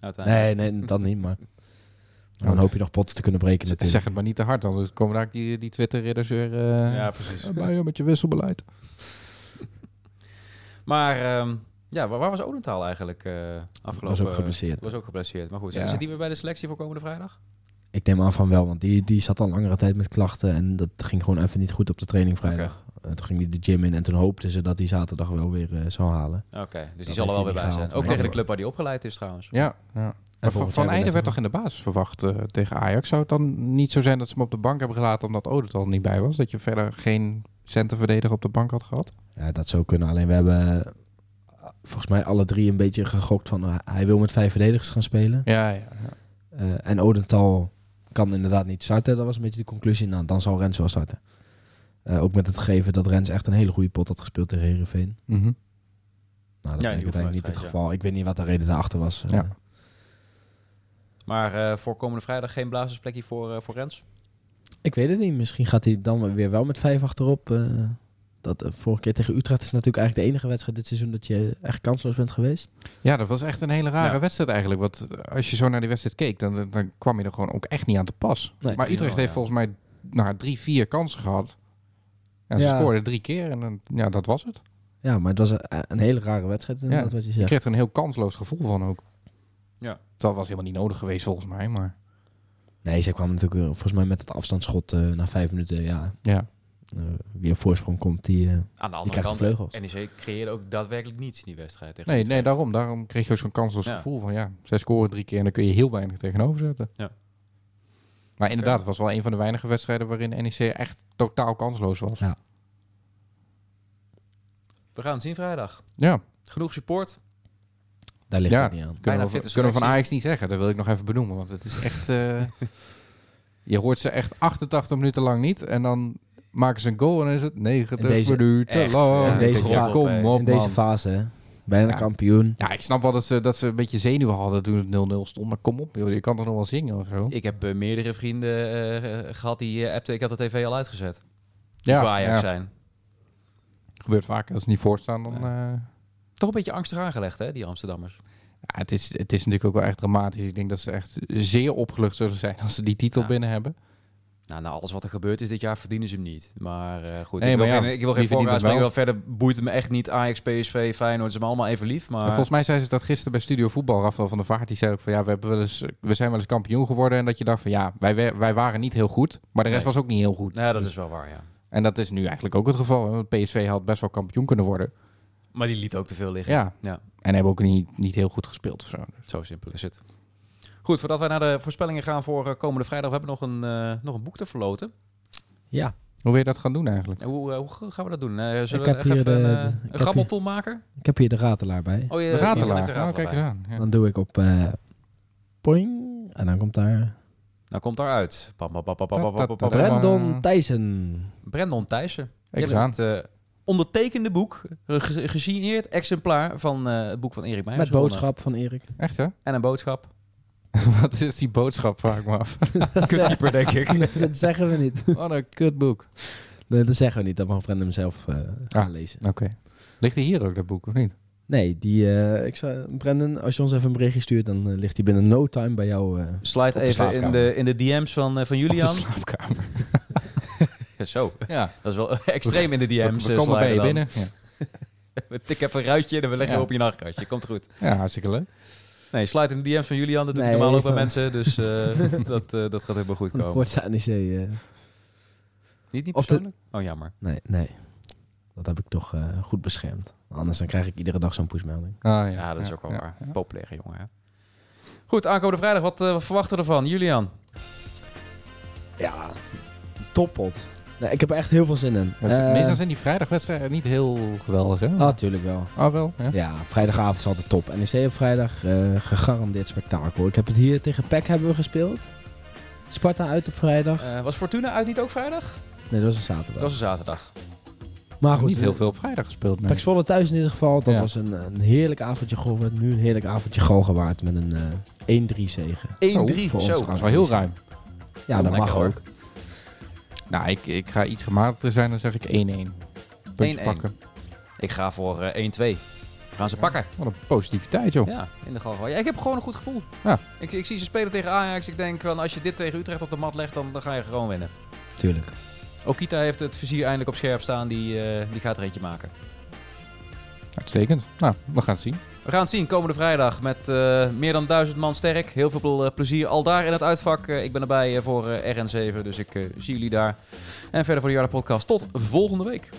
Uiteindelijk. Nee, nee, dat niet, maar... Oh. Dan hoop je nog potten te kunnen breken natuurlijk. Zeg het maar niet te hard, anders komen daar die, die Twitter-ridders weer eh, Ja, precies. bij je met je wisselbeleid. Maar ehm, ja, waar, waar was Odentaal eigenlijk eh afgelopen? Was ook geblesseerd. Was ook geblesseerd. Maar goed, Ja. zit die weer bij de selectie voor komende vrijdag? Ik neem aan van wel, want die, die zat al langere tijd met klachten en dat ging gewoon even niet goed op de training vrijdag. Toen ging hij de gym in en toen hoopten ze dat hij zaterdag wel weer eh, zou halen. Oké, dus die zal er wel hij weer bij gehaald, zijn. Ook tegen de club waar die opgeleid is trouwens. Ja, ja. Maar van, van weer werd toch in de basis verwacht eh, tegen Ajax? Zou het dan niet zo zijn dat ze hem op de bank hebben gelaten omdat Odet al niet bij was? Dat je verder geen centerverdediger op de bank had gehad? Ja, dat zou kunnen. Alleen we hebben eh, volgens mij alle drie een beetje gegokt van eh, hij wil met vijf verdedigers gaan spelen. Ja, ja. ja. Eh, en Odental kan inderdaad niet starten. Dat was een beetje de conclusie. Nou, dan zal Rens wel starten. Eh, ook met het gegeven dat Rens echt een hele goede pot had gespeeld tegen Herenveen. Mhm. Nou, dat bleek uiteindelijk niet het geval. Ik weet niet wat de reden daarachter was. Eh, Ja. Maar eh, voor komende vrijdag geen blazersplekje voor, eh, voor Rens? Ik weet het niet. Misschien gaat hij dan weer wel met vijf achterop. eh, dat vorige keer tegen Utrecht is natuurlijk eigenlijk de enige wedstrijd dit seizoen dat je echt kansloos bent geweest. Ja, dat was echt een hele rare Ja. wedstrijd eigenlijk. Want als je zo naar die wedstrijd keek, dan, dan kwam je er gewoon ook echt niet aan te pas. Nee, maar Utrecht wel, heeft ja. volgens mij nou, drie, vier kansen gehad. En ze Ja. scoorden drie keer en dan, ja, dat was het. Ja, maar het was een, een hele rare wedstrijd inderdaad wat je Je zegt. kreeg er een heel kansloos gevoel van ook. Ja. Dat was helemaal niet nodig geweest volgens mij, maar Nee, ze kwamen natuurlijk weer, volgens mij met het afstandsschot eh, na vijf minuten. Ja, ja. eh, wie op voorsprong komt, die... eh, Aan de andere krijgt de kant, vleugels. NEC creëerde ook daadwerkelijk niets in die wedstrijd. Tegen Nee, nee, daarom. Daarom kreeg je ook zo'n kansloos Ja. gevoel van ja, zij scoren drie keer en dan kun je heel weinig tegenover zetten. Ja. Maar inderdaad, het was wel een van de weinige wedstrijden waarin NEC echt totaal kansloos was. Ja. We gaan het zien vrijdag. Ja, Genoeg support. daar ligt Ja. het niet aan. Bijna kunnen we, fitte kunnen we van selectie. Ajax niet zeggen. Dat wil ik nog even benoemen, want het is echt... eh, je hoort ze echt 88 minuten lang niet en dan maken ze een goal en dan is het 90 In deze- minuten echt, lang. ja, in deze kom op, op, In deze man. fase, hè. Bijna Ja. kampioen. Ja, ik snap wel dat ze, dat ze een beetje zenuwen hadden toen het 0-0 stond. Maar kom op, joh, je kan toch nog wel zingen of zo? Ik heb eh, meerdere vrienden eh, gehad die uh, appten, ik had de tv al uitgezet. die Ja, voor Ajax ja. zijn. Gebeurt vaak als ze niet voorstaan. Dan, eh, Toch een beetje angstig aangelegd, hè, die Amsterdammers. ja, het, is, het is natuurlijk ook wel echt dramatisch. Ik denk dat ze echt zeer opgelucht zullen zijn als ze die titel Ja. binnen hebben. Nou, na alles wat er gebeurd is dit jaar verdienen ze hem niet. Maar eh, goed, Nee, ik, wil maar ja, geen, ik wil geen wel? Wel verder boeit het me echt niet. Ajax, PSV, Feyenoord, ze zijn me allemaal even lief. Maar En volgens mij zei ze dat gisteren bij Studio Voetbal. Rafael van der Vaart die zei ook van ja, we, hebben wel eens, we zijn wel eens kampioen geworden. En dat je dacht van ja, wij, wij waren niet heel goed. Maar de rest Nee. was ook niet heel goed. ja, dat is wel waar, ja. En dat is nu eigenlijk ook het geval. Want PSV had best wel kampioen kunnen worden. Maar die liet ook te veel liggen. Ja. ja. En hebben ook niet, niet heel goed gespeeld of zo. Zo simpel is het. Goed, voordat wij naar de voorspellingen gaan voor eh, komende vrijdag, we hebben nog een, eh, nog een boek te verloten. Ja, hoe wil je dat gaan doen eigenlijk? Hoe, eh, hoe gaan we dat doen? Zullen ik heb we hier een, uh, een maken? Ik heb hier de ratelaar bij. Oh, je, de ratelaar. De oh, kijk eens aan. Dan doe ik op uh, poing en dan komt daar... Dan komt daaruit. Brandon Thijssen. Brandon Thijssen. Ik hebt het ondertekende boek, gesigneerd exemplaar van het boek van Erik Meijer. Met boodschap van Erik. Echt hè? En een boodschap. Wat is die boodschap, vraag ik me af. Kutkeeper, denk ik. Nee, dat zeggen we niet. Wat een kutboek. Nee, dat zeggen we niet. Dat mag Brandon zelf eh, gaan Ah. lezen. Oké. Ligt er hier ook, dat boek, of niet? Nee, die, eh, ik zou, Brandon, als je ons even een berichtje stuurt, dan eh, ligt hij binnen no time bij jou. eh. Slide de even in de, in de DM's van, van Julian. Op de slaapkamer. Zo, Ja. dat is wel extreem in de We, DM's. we eh, komen bij je dan. binnen. Ja. We tikken even een ruitje en we leggen Ja. op je nachtkastje. Komt goed. ja, hartstikke leuk. Nee, slide in de DM's van Julian. Dat doet hij Nee, normaal ook bij mensen. Dus eh, dat, eh, dat gaat helemaal goed komen. Forza NEC. eh. Niet, niet Of de- persoonlijk? Oh, jammer. nee, nee. Dat heb ik toch eh, goed beschermd. Anders dan krijg ik iedere dag zo'n pushmelding. Ah, ja. Ja, dat is ook wel ja, waar. ja. Populaire jongen, hè? Goed, aankomende vrijdag. Wat, eh, wat verwachten we ervan? Julian? Ja, toppot. Nee, ik heb er echt heel veel zin in. Eh, Meestal zijn die vrijdagwedstrijden niet heel geweldig, hè? Ah, natuurlijk wel. Ah, wel? Ja. Ja, vrijdagavond is altijd top. NEC op vrijdag, eh, gegarandeerd spektakel. Ik heb het hier tegen PEC hebben we gespeeld. Sparta uit op vrijdag. Eh, was Fortuna uit niet ook vrijdag? Nee, dat was een zaterdag. Dat was een zaterdag. maar goed, niet heel veel op vrijdag gespeeld. Nee. PEC Zwolle thuis in ieder geval. Dat Ja. was een, een heerlijk avondje geworden. Nu een heerlijk avondje Galgenwaard met een eh 1-3 zegen. 1-3. voor ons Zo. Dat is wel heel ruim. Ja, dat mag ook. Nou, ik, ik ga iets gematigder zijn, dan zeg ik 1-1. Puntje 1-1. pakken. Ik ga voor eh, 1-2. Gaan ze pakken. Wat een positiviteit, joh. Ja, in de gal. Ja, ik heb gewoon een goed gevoel. Ja. Ik, ik zie ze spelen tegen Ajax. Ik denk, van, als je dit tegen Utrecht op de mat legt, dan, dan ga je gewoon winnen. Tuurlijk. Okita heeft het vizier eindelijk op scherp staan. Die, eh, die gaat er eentje maken. Uitstekend. Nou, we gaan het zien. We gaan het zien komende vrijdag met eh, meer dan duizend man sterk. Heel veel eh, plezier al daar in het uitvak. Eh, ik ben erbij voor eh, RN7, dus ik zie jullie daar. En verder voor de Jarda podcast. Tot volgende week.